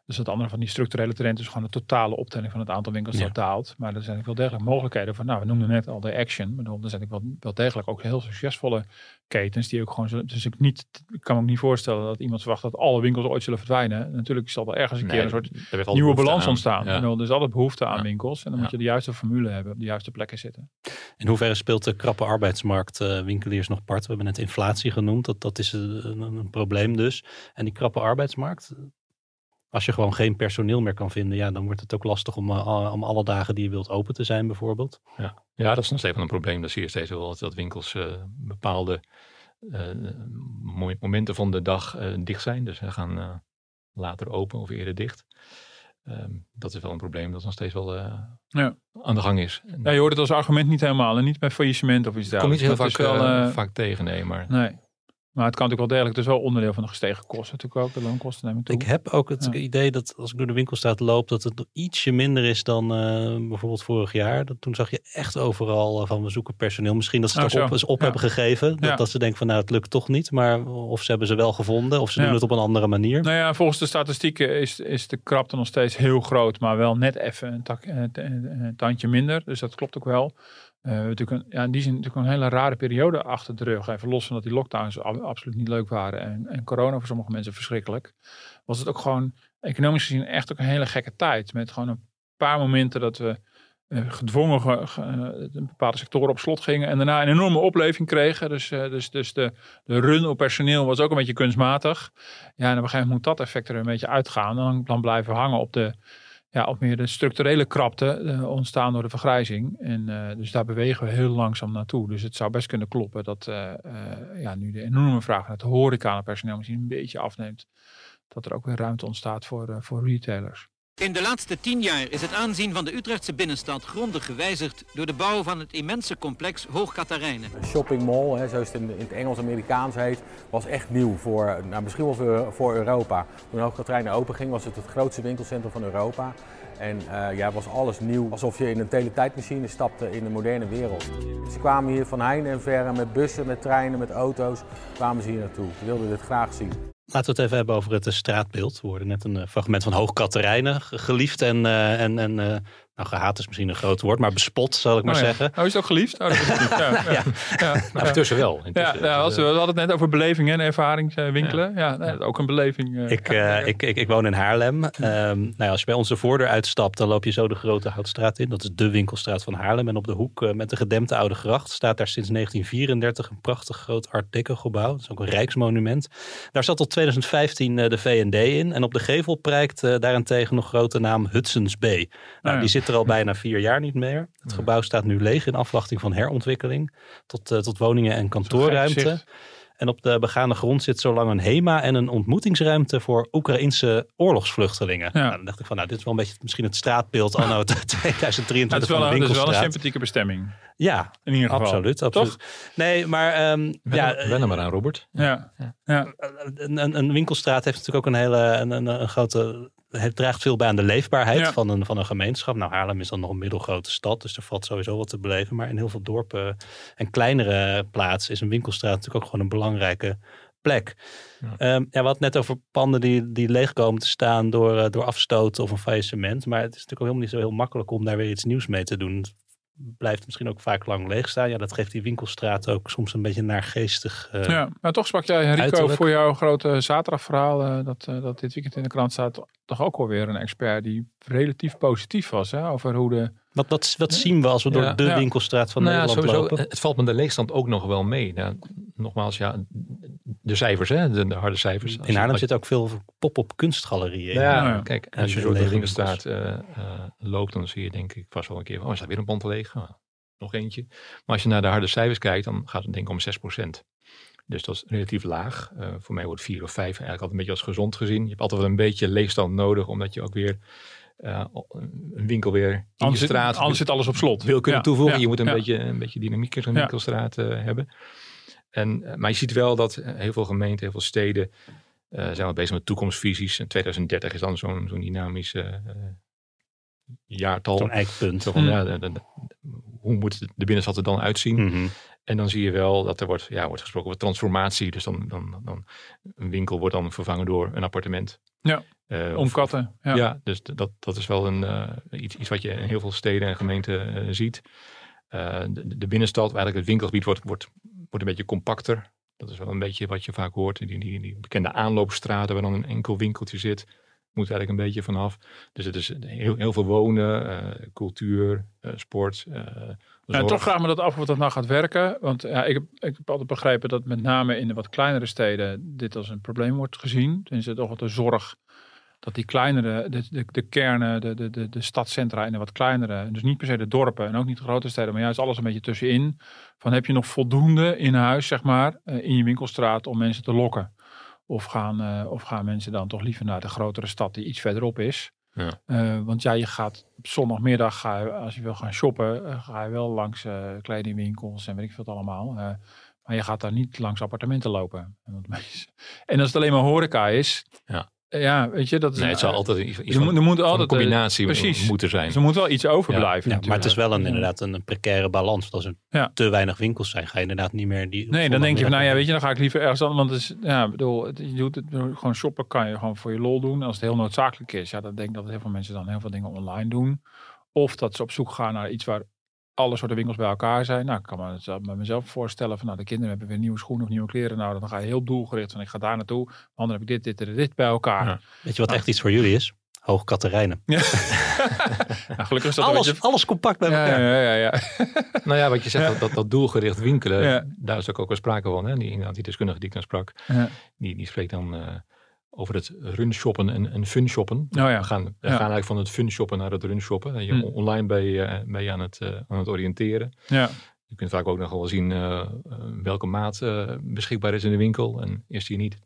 Dus het andere van die structurele trend is gewoon de totale optelling van het aantal winkels Ja. dat daalt. Maar er zijn ook wel degelijk mogelijkheden van, nou, we noemden net al de action. Bedoel, er zijn ook wel, wel degelijk ook heel succesvolle ketens die ook gewoon, dus ik, niet, ik kan me ook niet voorstellen dat iemand verwacht dat alle winkels ooit zullen verdwijnen. Natuurlijk zal er ergens een nee, keer een soort nieuwe balans aan. ontstaan. Ja. Bedoel, Er is altijd behoefte aan Ja. winkels. En dan moet je de juiste formule hebben, op de juiste plekken zitten. In hoeverre speelt de krappe arbeidsmarkt eh, winkeliers nog part? We hebben net inflatie genoemd, dat, dat is een, een, een probleem dus. En die krappe arbeidsmarkt, als je gewoon geen personeel meer kan vinden, ja, dan wordt het ook lastig om, eh, om alle dagen die je wilt open te zijn bijvoorbeeld. Ja, dat is nog steeds wel een probleem. Dat zie je steeds wel dat- winkels eh, bepaalde eh, mo- momenten van de dag eh, dicht zijn. Dus ze gaan eh, later open of eerder dicht. Ehm, dat is wel een probleem dat nog steeds wel eh, Ja. aan de gang is. En Ja, je hoort het als argument niet helemaal. En niet bij faillissement of iets dat kom niet dergelijks. heel vaak, wel, vaak tegen, nee. Maar Nee. Maar het kan natuurlijk wel degelijk. Het is wel onderdeel van de gestegen kosten natuurlijk ook. De loonkosten nemen toe. Ik heb ook het Ja. idee dat als ik door de winkelstraat loop, dat het nog ietsje minder is dan eh, bijvoorbeeld vorig jaar. Dat, toen zag je echt overal eh, van we zoeken personeel. Misschien dat ze het Oh, ook op, eens op Ja. hebben gegeven. Dat, Ja. dat ze denken van nou het lukt toch niet. Maar of ze hebben ze wel gevonden of ze doen het op een andere manier. Nou ja, volgens de statistieken is, is de krapte nog steeds heel groot, maar wel net even een, tak, een, een- een tandje minder. Dus dat klopt ook wel. Eh, we natuurlijk een, ja, in die zin natuurlijk een hele rare periode achter de rug. Even los van dat die lockdowns ab- absoluut niet leuk waren en, en corona voor sommige mensen verschrikkelijk. Was het ook gewoon economisch gezien echt ook een hele gekke tijd. Met gewoon een paar momenten dat we eh, gedwongen ge- eh, bepaalde sectoren op slot gingen en daarna een enorme opleving kregen. Dus, eh, dus, dus de, de run op personeel was ook een beetje kunstmatig. Ja, en op een gegeven moment moet dat effect er een beetje uitgaan. En dan, dan blijven hangen op de, ja, op meer de structurele krapte eh, ontstaan door de vergrijzing. En eh, dus daar bewegen we heel langzaam naartoe. Dus het zou best kunnen kloppen dat eh, ja, nu de enorme vraag naar het horeca personeel misschien een beetje afneemt. Dat er ook weer ruimte ontstaat voor, voor retailers. In de laatste tien jaar is het aanzien van de Utrechtse binnenstad grondig gewijzigd door de bouw van het immense complex Hoog Katarijnen. Een shopping mall, hè, zoals het in, het Engels-Amerikaans heet, was echt nieuw voor, nou, misschien wel voor, Europa. Toen Hoog Katarijnen open ging, was het het grootste winkelcentrum van Europa. En uh, ja, was alles nieuw, alsof je in een teletijdmachine stapte in de moderne wereld. Ze kwamen hier van heine en verre met bussen, met treinen, met auto's, kwamen ze hier naartoe. Ze wilden dit graag zien. Laten we het even hebben over het eh, straatbeeld. We hoorden net een eh, fragment van Hoog Katerijnen, geliefd en, uh, en, en nou, gehaat is misschien een groot woord, maar bespot zal ik maar oh, ja. zeggen. Oh, is het ook geliefd? Oh, dat is geliefd. Ja, ja. ja. Nou, intussen wel. Intussen, ja, ja, we hadden het net over beleving en ervaring winkelen. Ja, ook een beleving. Uh, ik, uh, ik, ik, ik, woon in Haarlem. Um, nou ja, als je bij onze voordeur uitstapt, dan loop je zo de Grote Houtstraat in. Dat is de winkelstraat van Haarlem. En op de hoek uh, met de gedempte oude gracht staat daar sinds 1934 een prachtig groot Art Deco gebouw. Dat is ook een rijksmonument. Daar zat tot 2015 de VND in. En op de gevel prijkt daarentegen nog grote naam Hudson's Bay. Nou, die zit er al bijna vier jaar niet meer. Het gebouw staat nu leeg in afwachting van herontwikkeling tot, uh, tot woningen en kantoorruimte. En op de begane grond zit zo lang een HEMA en een ontmoetingsruimte voor Oekraïnse oorlogsvluchtelingen. Ja. Nou, dan dacht ik van, nou, dit is wel een beetje misschien het straatbeeld anno 2023 dat is wel, een, dat is wel een sympathieke bestemming. Ja, in ieder geval. Absoluut, absoluut. Toch? Nee, maar... Um, ja, ja, wen maar aan, Robert. Ja. ja. Een, een, een, winkelstraat heeft natuurlijk ook een hele een, een, een grote het draagt veel bij aan de leefbaarheid ja. van, een, van een gemeenschap. Nou, Haarlem is dan nog een middelgrote stad, dus er valt sowieso wat te beleven. Maar in heel veel dorpen en kleinere plaatsen is een winkelstraat natuurlijk ook gewoon een belangrijke plek. Ja. Um, ja, we hadden net over panden die, die leeg komen te staan door, uh, door afstoten of een faillissement. Maar het is natuurlijk ook helemaal niet zo heel makkelijk om daar weer iets nieuws mee te doen blijft misschien ook vaak lang leeg staan. Ja, dat geeft die winkelstraat ook soms een beetje naargeestig. Uh, ja, maar toch sprak jij Rico uiterlijk. voor jouw grote zaterdagverhaal. Uh, dat, uh, dat dit weekend in de krant staat. Toch ook alweer een expert die relatief positief was. Hè, over hoe de. Wat, wat, wat zien we als we door de ja. winkelstraat van nou Nederland ja, sowieso, lopen? Het valt me de leegstand ook nog wel mee. Nou, nogmaals, ja, de cijfers, hè, de, de harde cijfers. In Haarlem zit ook veel pop-up kunstgalerieën. Nou ja, kijk, als je zo door de winkelstraat loopt, dan zie je denk ik vast wel een keer van, oh, is daar weer een pand leeg? Oh, nog eentje. Maar als je naar de harde cijfers kijkt, dan gaat het denk ik om 6%. Dus dat is relatief laag. Uh, voor mij wordt 4 of 5 eigenlijk altijd een beetje als gezond gezien. Je hebt altijd wel een beetje leegstand nodig, omdat je ook weer uh, een winkel weer in anders je straat... Zit, anders zit alles op slot. Wil kunnen ja, toevoegen. Ja, je moet een, ja. beetje, een beetje dynamiek in zo'n winkelstraat uh, hebben. En, maar je ziet wel dat heel veel gemeenten, heel veel steden... zijn wel bezig met toekomstvisies. En 2030 is dan zo'n zo'n dynamische jaartal. Zo'n eikpunt. Zo van, mm. ja, de, de, de, hoe moet de binnenstad er dan uitzien? Mm -hmm. En dan zie je wel dat er wordt, ja, wordt gesproken over transformatie. Dus dan, dan, dan een winkel wordt dan vervangen door een appartement. Ja, uh, om katten. Ja, ja dus dat, dat is wel een, uh, iets, iets wat je in heel veel steden en gemeenten uh, ziet. de, de binnenstad, eigenlijk het winkelgebied, wordt, wordt, wordt een beetje compacter. Dat is wel een beetje wat je vaak hoort. Die, die, die bekende aanloopstraten waar dan een enkel winkeltje zit moet eigenlijk een beetje vanaf. Dus het is heel, heel veel wonen, uh, cultuur, uh, sport. Uh, en toch vraag me dat af of dat nou gaat werken. Want ja, ik, heb, ik heb altijd begrepen dat met name in de wat kleinere steden dit als een probleem wordt gezien. Tenminste, toch de zorg dat die kleinere, de, de, de kernen, de, de, de, de stadcentra in de wat kleinere, dus niet per se de dorpen en ook niet de grote steden, maar juist alles een beetje tussenin. Van heb je nog voldoende in huis, zeg maar, in je winkelstraat om mensen te lokken? Of gaan, uh, of gaan mensen dan toch liever naar de grotere stad die iets verderop is? Ja. Uh, want ja, je gaat op zondagmiddag, ga je, als je wil gaan shoppen, uh, ga je wel langs kledingwinkels en weet ik veel het allemaal. maar je gaat daar niet langs appartementen lopen. En als het alleen maar horeca is, ja. Ja, weet je, dat is nee, het zou altijd iets er, moet, er moet altijd een combinatie precies, moeten zijn. Dus er moet wel iets overblijven. Ja, ja, maar het is wel een, inderdaad een precaire balans. Als er ja. te weinig winkels zijn, ga je inderdaad niet meer die. Nee, dan denk je van, nou ja, weet je, dan ga ik liever ergens anders. Want het is, ja, bedoel, je doet het gewoon shoppen kan je gewoon voor je lol doen. Als het heel noodzakelijk is, ja, dan denk ik dat heel veel mensen dan heel veel dingen online doen. Of dat ze op zoek gaan naar iets waar alle soorten winkels bij elkaar zijn. Nou, ik kan me het met mezelf voorstellen van nou, de kinderen hebben weer nieuwe schoenen of nieuwe kleren. Nou, dan ga je heel doelgericht van ik ga daar naartoe. Want dan heb ik dit, dit en dit bij elkaar. Ja. Weet je wat nou. echt iets voor jullie is? Hoog Katerijnen. Ja. nou, gelukkig is dat alles, beetje... alles compact bij elkaar. Ja, ja, ja, nou ja, wat je zegt, dat, dat, dat doelgericht winkelen, daar is ook, ook wel sprake van. Hè? Die, die deskundige die ik dan sprak, die, die spreekt dan... Uh, over het run shoppen en, en fun shoppen. Oh ja. We, gaan, we ja. gaan eigenlijk van het fun shoppen naar het run shoppen. Je, Hm. Online ben je, ben je aan, het, uh, aan het oriënteren. Ja. Je kunt vaak ook nog wel zien uh, welke maat uh, beschikbaar is in de winkel. En is die niet,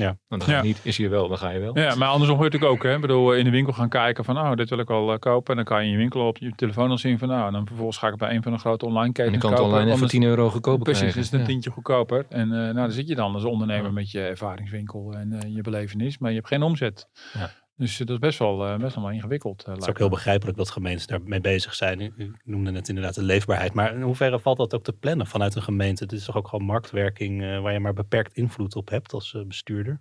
Ja. Want dan ga je Ja. niet, is hier wel, dan ga je wel. Ja, maar andersom hoort natuurlijk ook. Hè? Ik bedoel, in de winkel gaan kijken van, oh, dit wil ik al eh, kopen. En dan kan je in je winkel op je telefoon al zien van, nou, en dan vervolgens ga ik bij een van de grote online En ketens je kan het kopen. online Anders- 10 euro goedkoper Precies, krijgen. is het een Ja. tientje goedkoper. En eh, nou, dan zit je dan als ondernemer Ja. met je ervaringswinkel en eh, je belevenis, maar je hebt geen omzet. Ja. Dus eh, dat is best wel, eh, best wel ingewikkeld. eh, Het is ook heel begrijpelijk dat gemeenten daarmee bezig zijn. U, u noemde net inderdaad de leefbaarheid. Maar in hoeverre valt dat ook te plannen vanuit een gemeente? Het is toch ook gewoon marktwerking eh, waar je maar beperkt invloed op hebt als bestuurder?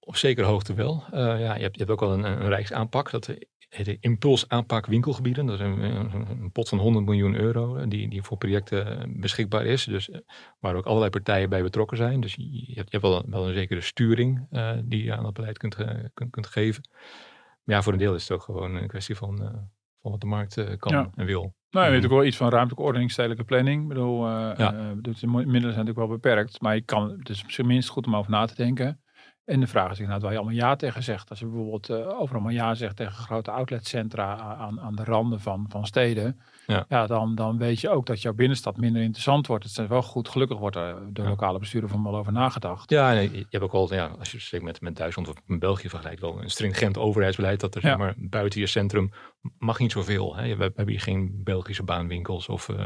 Op zekere hoogte wel. Eh, ja, je, hebt, je hebt ook al een, een rijksaanpak. Dat heet de impulsaanpak winkelgebieden. Dat is een, een, een pot van 100 miljoen euro eh, die, die voor projecten eh, beschikbaar is. Dus eh, waar ook allerlei partijen bij betrokken zijn. Dus je, je hebt, je hebt wel, wel een zekere sturing die je aan het beleid kunt, kunt, kunt geven. Maar ja, voor een deel is het ook gewoon een kwestie van, van wat de markt kan Ja. en wil. Nou, je weet ook wel iets van ruimtelijke ordening, stedelijke planning. Ik bedoel, Ja. de middelen zijn natuurlijk wel beperkt. Maar je kan, het is misschien minst goed om over na te denken. En de vraag is inderdaad waar je allemaal ja tegen zegt. Als je bijvoorbeeld eh, overal maar ja zegt tegen grote outletcentra aan, aan de randen van, van steden. Ja. dan, dan weet je ook dat jouw binnenstad minder interessant wordt. Het is wel goed, gelukkig wordt er door Ja. lokale besturen van wel over nagedacht. Ja, je hebt ook wel, ja, als je het met, met Duitsland of met België vergelijkt, wel een stringent overheidsbeleid dat er Ja. zeg maar, buiten je centrum mag niet zoveel. Hè. We, we hebben hier geen Belgische baanwinkels of eh,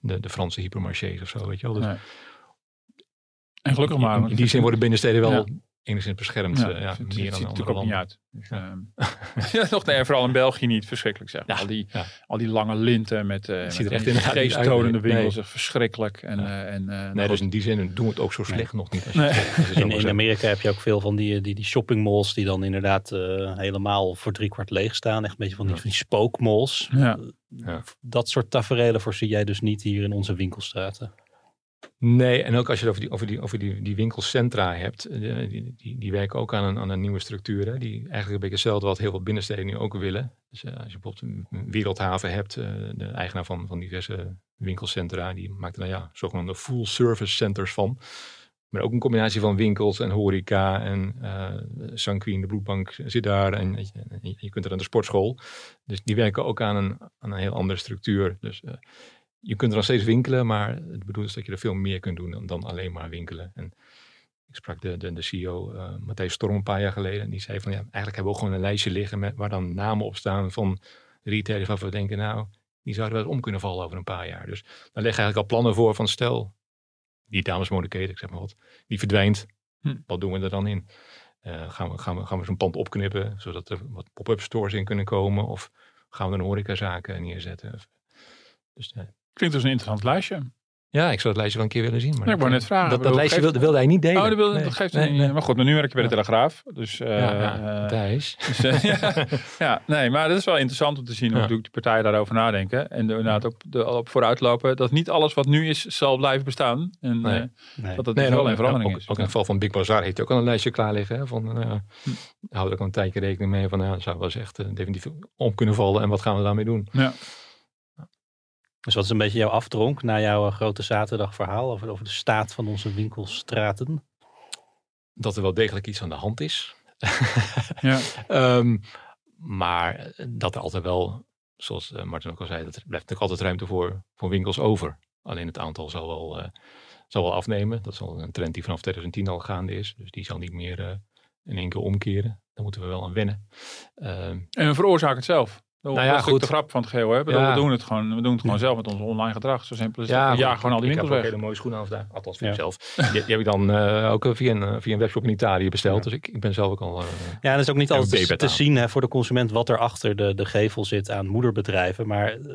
de, de Franse hypermarchés of zo, weet je wel. Dus Nee. En gelukkig maar. in, die zin worden binnensteden wel. Enigszins beschermd. Ja, eh, ja, het, het meer ziet dan er andere natuurlijk ook niet uit. Dus, ehm, ja, nog nee, vooral in België niet verschrikkelijk zeg. Ja, al, die, ja. al die lange linten met, eh ziet met er echt uit, geestdodende nee. winkels. Nee. verschrikkelijk. En, Ja. eh, en, eh, Nee, goed. dus in die zin doen we het ook zo slecht nog niet. Als Nee. je In, in. Amerika heb je ook veel van die, die, die shoppingmalls die dan inderdaad eh, helemaal voor driekwart leeg staan. Echt een beetje van die, Ja. van die spookmalls. Ja. Ja. Dat soort tafereelen voorzie jij dus niet hier in onze winkelstraten. Nee, en ook als je het over die, over die, over die, die winkelcentra hebt, eh, die, die, die werken ook aan een, aan een nieuwe structuur. Hè, die eigenlijk een beetje hetzelfde wat heel veel binnensteden nu ook willen. Dus eh, als je bijvoorbeeld een Wereldhaven hebt, eh, de eigenaar van, van diverse winkelcentra, die maakt er dan ja, zogenaamde full service centers van. Maar ook een combinatie van winkels en horeca en uh, Sanquin, de bloedbank zit daar en je, je, kunt er aan de sportschool. Dus die werken ook aan een, aan een heel andere structuur. Dus je kunt er nog steeds winkelen, maar het bedoelt is dat je er veel meer kunt doen dan, dan alleen maar winkelen. En ik sprak de, de, de CEO uh, Matthijs Storm een paar jaar geleden en die zei van ja, eigenlijk hebben we ook gewoon een lijstje liggen met, waar dan namen op staan van retailers waarvan we denken nou, die zouden wel eens om kunnen vallen over een paar jaar. Dus daar leggen eigenlijk al plannen voor van stel, die damesmodeketen, ik zeg maar wat, die verdwijnt. Hm. Wat doen we er dan in? Uh, gaan we, gaan we, gaan we zo'n pand opknippen, zodat er wat pop-up stores in kunnen komen? Of gaan we er een horecazaken neerzetten? Dus, uh, Klinkt als een interessant lijstje. Ja, ik zou het lijstje wel een keer willen zien. Maar nee, ik wou net vragen. Dat, dat lijstje wilde, wilde, hij niet delen. Oh, dat, wilde, nee, dat geeft nee, niet. Nee. Maar goed, maar nu werk je bij de Telegraaf. Dus, uh, ja, ja, Thijs. Dus, uh, ja, ja, nee, maar dat is wel interessant om te zien hoe ja. de partijen daarover nadenken. En de, inderdaad ook de, op vooruitlopen. Dat niet alles wat nu is, zal blijven bestaan. En nee. Uh, dat het nee, wel een verandering ook, is. Ook in het geval van Big Bazaar heeft hij ook al een lijstje klaar liggen. Hè, van, uh, hm. Hou er ook een tijdje rekening mee. Van, nou, zou wel eens echt definitief om kunnen vallen. En wat gaan we daarmee doen? Ja. Dus wat is een beetje jouw afdronk na jouw uh, grote zaterdagverhaal over, over de staat van onze winkelstraten? Dat er wel degelijk iets aan de hand is. ja. um, maar dat er altijd wel, zoals uh, Martin ook al zei, dat er blijft natuurlijk altijd ruimte voor, voor winkels over. Alleen het aantal zal wel, uh, zal wel afnemen. Dat is al een trend die vanaf 2010 al gaande is. Dus die zal niet meer uh, in één keer omkeren. Daar moeten we wel aan wennen. en we veroorzaken het zelf. Nou ja, is de grap van het geheel. Hè? Ja. We doen het gewoon, we doen het gewoon zelf met ons online gedrag. Zo simpel is het. Ja, ja gewoon al die winkels weg. Ik heb ook hele mooie schoenen aan vandaag. Althans, voor ja. mezelf. Die, die, heb ik dan uh, ook via een, via een webshop in Italië besteld. Ja. Dus ik, ik ben zelf ook al... Uh, ja, en dat is ook niet altijd te, te zien hè, voor de consument wat er achter de, de gevel zit aan moederbedrijven. Maar uh,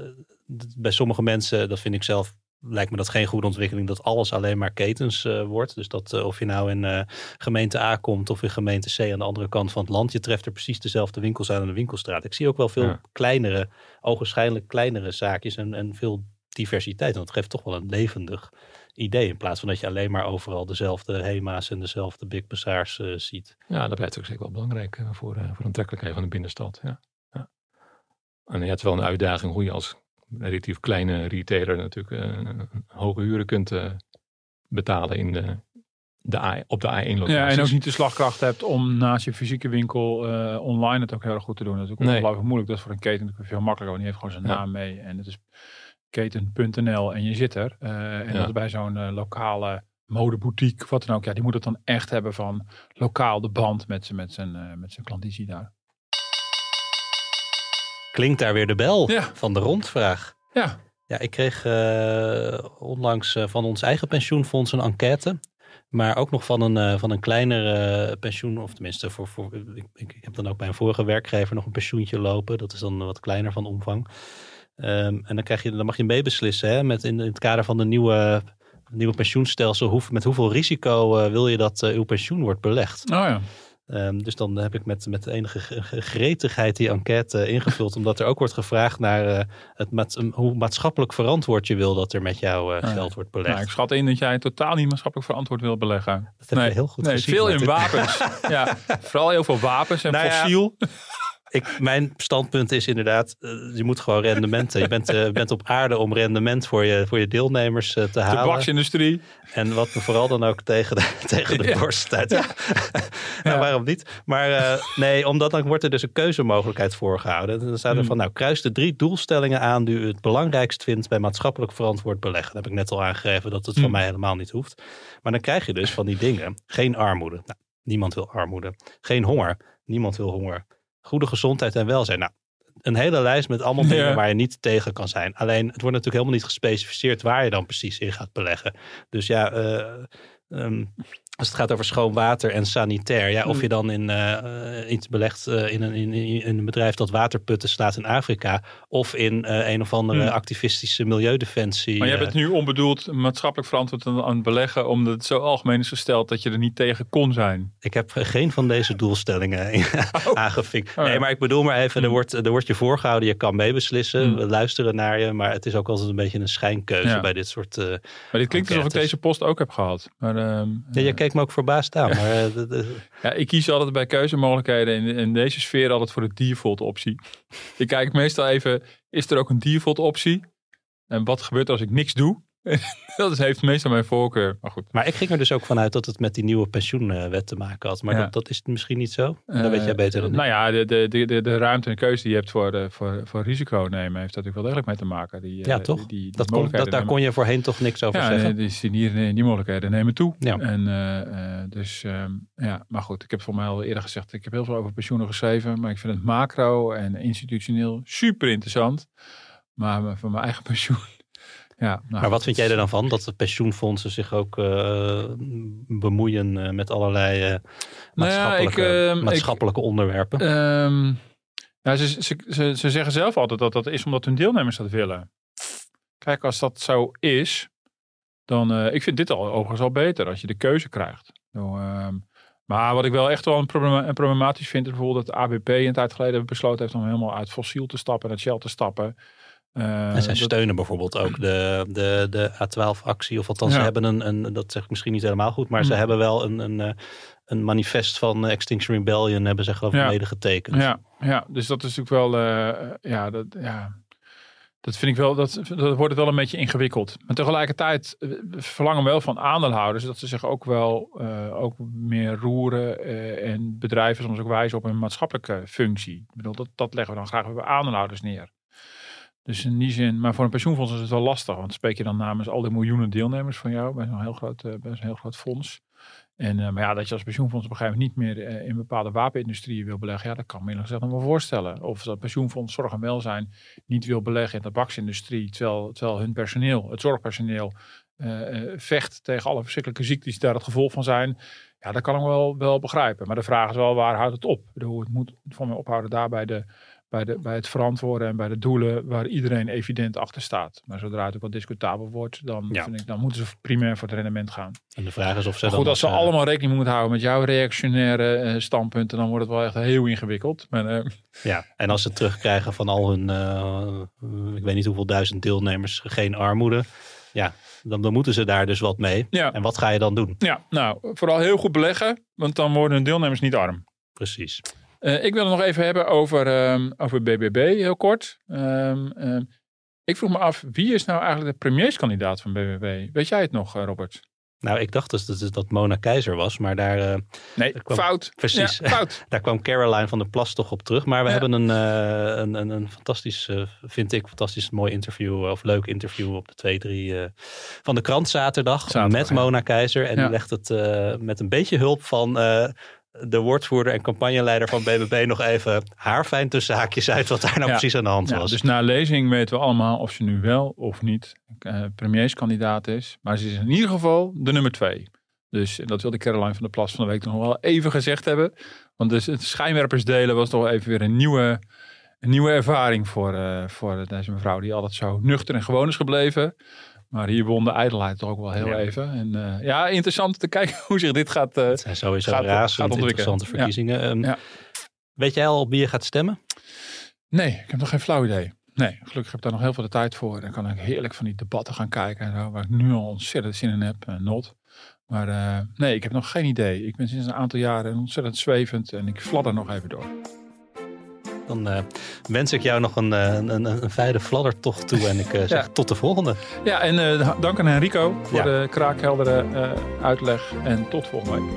bij sommige mensen, dat vind ik zelf lijkt me dat geen goede ontwikkeling dat alles alleen maar ketens uh, wordt. Dus dat uh, of je nou in uh, gemeente A komt of in gemeente C aan de andere kant van het land, je treft er precies dezelfde winkels aan in de winkelstraat. Ik zie ook wel veel ja. kleinere, ogenschijnlijk kleinere zaakjes en, en veel diversiteit. En dat geeft toch wel een levendig idee in plaats van dat je alleen maar overal dezelfde HEMA's en dezelfde Big Bazaars ziet. Ja, dat blijft ook zeker wel belangrijk voor, voor de aantrekkelijkheid van de binnenstad. Ja. ja. En je hebt wel een uitdaging hoe je als relatief kleine retailer natuurlijk uh, hoge huren kunt uh, betalen in de, de A, op de A1-locatie. Ja, en ook niet de slagkracht hebt om naast je fysieke winkel uh, online het ook heel erg goed te doen. Dat is ook nee. ongelooflijk moeilijk. Dat is voor een keten natuurlijk veel makkelijker, want die heeft gewoon zijn ja. naam mee. En het is keten.nl en je zit er. en ja. dat is bij zo'n lokale modeboutique, wat dan ook. Ja, die moet het dan echt hebben van lokaal de band met, zijn- met, zijn, eh, met zijn klandizie daar. Klinkt daar weer de bel Ja. van de rondvraag. Ja, Ja, ik kreeg eh, onlangs eh, van ons eigen pensioenfonds een enquête. Maar ook nog van een, eh, van een kleiner eh, pensioen. Of tenminste, voor, voor, ik, ik heb dan ook bij een vorige werkgever nog een pensioentje lopen. Dat is dan wat kleiner van omvang. Ehm, en dan, krijg je, dan mag je meebeslissen hè, met in, in het kader van de nieuwe, nieuwe pensioenstelsel. Hoe, met hoeveel risico wil je dat uw pensioen wordt belegd? oh ja. Ehm, dus dan heb ik met, met enige ge- ge- gretigheid die enquête eh, ingevuld. omdat er ook wordt gevraagd naar eh, het hoe maatschappelijk verantwoord je wil dat er met jouw eh, Ah, ja. geld wordt belegd. Nou, ik schat in dat jij totaal niet maatschappelijk verantwoord wil beleggen. dat heb je heel goed nee, gezien. veel in wapens. ja, vooral heel veel wapens en Nou ja, fossiel. Ik, mijn standpunt is inderdaad, eh, je moet gewoon rendementen. Je bent, eh, bent op aarde om rendement voor je, voor je deelnemers eh, te De halen. tabaksindustrie. En wat me vooral dan ook tegen de, tegen de Ja. borst. Ja. nou, Ja. waarom niet? Maar nee, omdat dan wordt er dus een keuzemogelijkheid voorgehouden. Dan staat er Hmm. van, nou, kruis de drie doelstellingen aan die u het belangrijkst vindt bij maatschappelijk verantwoord beleggen. Dan heb ik net al aangegeven dat het van Hmm. mij helemaal niet hoeft. Maar dan krijg je dus van die dingen. Geen armoede. Nou, niemand wil armoede. Geen honger. Niemand wil honger. Goede gezondheid en welzijn. Nou, een hele lijst met allemaal dingen Ja. waar je niet tegen kan zijn. Alleen het wordt natuurlijk helemaal niet gespecificeerd waar je dan precies in gaat beleggen. Dus ja, eh, ehm, als het gaat over schoon water en sanitair. Ja, Hmm. of je dan in eh, iets belegt eh, in, een, in, in een bedrijf dat waterputten slaat in Afrika. Of in eh, een of andere Hmm. activistische milieudefensie. Maar jij bent nu onbedoeld maatschappelijk verantwoord aan het beleggen, omdat het zo algemeen is gesteld dat je er niet tegen kon zijn. Ik heb geen van deze doelstellingen aangevinkt. Oh. Nee, maar ik bedoel maar even, er Hmm. wordt, er wordt je voorgehouden, je kan meebeslissen. Hmm. We luisteren naar je, maar het is ook altijd een beetje een schijnkeuze Ja. bij dit soort... Maar dit klinkt alsof ik deze post ook heb gehad. Maar, ehm, ja, je keek me ook verbaasd aan. Maar, eh, de- ja, ik kies altijd bij keuzemogelijkheden in, in deze sfeer altijd voor de default optie. ik kijk meestal even, is er ook een default optie? En wat gebeurt er als ik niks doe? dat is- heeft meestal mijn voorkeur. Maar goed. maar ik ging er dus ook vanuit dat het met die nieuwe pensioenwet te maken had. Maar Ja. dat, dat is misschien niet zo. dat Eh, weet jij beter dan. Nou ja, de, de, de, de, ruimte en keuze die je hebt voor, de, voor, voor risico nemen, heeft daar natuurlijk wel degelijk mee te maken. Die, eh, Ja, toch? Die, die, die dat kon, dat, daar nemen- kon je voorheen toch niks over ja, zeggen. die, die, die, die mogelijkheden nemen toe. Ja. En, eh, eh, dus ehm, ja, maar goed, ik heb voor mij al eerder gezegd, ik heb heel veel over pensioenen geschreven, maar ik vind het macro en institutioneel super interessant. Maar voor mijn eigen pensioen, ja. Nou, maar wat vind jij er dan van? Dat de pensioenfondsen zich ook eh, bemoeien eh, met allerlei eh, Nou ja, ik, maatschappelijke, ehm, ik- maatschappelijke onderwerpen? Ehm, ja, ze, ze, ze, ze zeggen zelf altijd dat dat is omdat hun deelnemers dat willen. Kijk, als dat zo is, dan ik vind dit al overigens al beter als je de keuze krijgt. Nou, um, maar wat ik wel echt wel een, problema een problematisch vind, is bijvoorbeeld dat de ABP een tijd geleden besloten heeft om helemaal uit fossiel te stappen en uit Shell te stappen. Uh, en zij dat... steunen bijvoorbeeld ook de, de, de A12-actie. Of althans, ja. ze hebben een, een, dat zeg ik misschien niet helemaal goed, maar mm. ze hebben wel een, een, een manifest van Extinction Rebellion, hebben ze geloof ik ja. mede getekend. Ja, ja, dus dat is natuurlijk wel, uh, ja, dat, ja, dat vind ik wel, dat, dat wordt het wel een beetje ingewikkeld. Maar tegelijkertijd verlangen we wel van aandeelhouders dat ze zich ook wel uh, ook meer roeren en bedrijven soms ook wijzen op een maatschappelijke functie. Ik bedoel, dat, dat leggen we dan graag bij aandeelhouders neer. Dus in die zin, maar voor een pensioenfonds is het wel lastig, want spreek je dan namens al die miljoenen deelnemers van jou bij zo'n heel groot, zo'n heel groot fonds. En, uh, maar ja, dat je als pensioenfonds op een gegeven moment niet meer uh, in bepaalde wapenindustrieën wil beleggen, ja, dat kan me eerlijk gezegd nog wel voorstellen. Of dat pensioenfonds zorg en welzijn niet wil beleggen in de tabaksindustrie, terwijl, terwijl hun personeel, het zorgpersoneel, vecht tegen alle verschrikkelijke ziektes die daar het gevolg van zijn. Ja, dat kan ik wel, wel begrijpen. Maar de vraag is wel, waar houdt het op? Bedoel, het moet voor mij ophouden daar bij de bij, de, bij het verantwoorden en bij de doelen waar iedereen evident achter staat. Maar zodra het ook wat discutabel wordt, dan, ja. vind ik, dan moeten ze primair voor het rendement gaan. En de vraag is of ze maar dan goed, als ze uh, allemaal rekening moeten houden met jouw reactionaire uh, standpunten, dan wordt het wel echt heel ingewikkeld. Maar, uh, ja, en als ze terugkrijgen van al hun, ik weet niet hoeveel duizend deelnemers, geen armoede. Ja, dan, dan moeten ze daar dus wat mee. Ja. En wat ga je dan doen? Ja, nou, vooral heel goed beleggen, want dan worden hun deelnemers niet arm. Precies. Uh, ik wil het nog even hebben over, um, over BBB, heel kort. Um, um, ik vroeg me af, wie is nou eigenlijk de premierskandidaat van BBB? Weet jij het nog, uh, Robert? Nou, ik dacht dus dat het dat Mona Keizer was, maar daar... eh, Nee, daar kwam- fout. Precies. Ja, fout. Daar kwam Caroline van der Plas toch op terug. Maar we Ja. hebben een, eh, een, een, een fantastisch, eh, vind ik, fantastisch mooi interview. Of leuk interview op de 2-3 eh, van de krant zaterdag. Zaterdag, met ja. Mona Keizer. En die legt het eh, met een beetje hulp van eh, de woordvoerder en campagneleider van BBB nog even haarfijn tussen haakjes uit wat daar nou Ja. precies aan de hand Ja, was. dus na lezing weten we allemaal of ze nu wel of niet eh, premierskandidaat is. Maar ze is in ieder geval de nummer twee. Dus dat wilde Caroline van der Plas van de week nog wel even gezegd hebben. Want dus het schijnwerpers delen was toch even weer een nieuwe, een nieuwe ervaring voor, eh, voor deze mevrouw. Die altijd zo nuchter en gewoon is gebleven. Maar hier won de ijdelheid toch ook wel heel Ja. even. En eh, ja, interessant te kijken hoe zich dit gaat, eh, het zijn sowieso gaat- razend interessante verkiezingen. Ehm, Ja. Weet jij al op wie je gaat stemmen? Nee, ik heb nog geen flauw idee. Nee, gelukkig heb ik daar nog heel veel de tijd voor. Dan kan ik heerlijk van die debatten gaan kijken en zo, waar ik nu al ontzettend zin in heb. eh, not. Maar eh, nee, ik heb nog geen idee. Ik ben sinds een aantal jaren ontzettend zwevend en ik fladder nog even door. Dan eh, wens ik jou nog een, eh, een, een, een fijne fladdertocht toe. En ik eh, zeg Ja. tot de volgende. Ja, en dank aan Enrico voor Ja. de kraakheldere uitleg. En tot volgende week.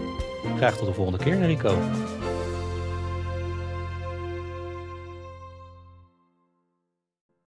Graag tot de volgende keer, Enrico.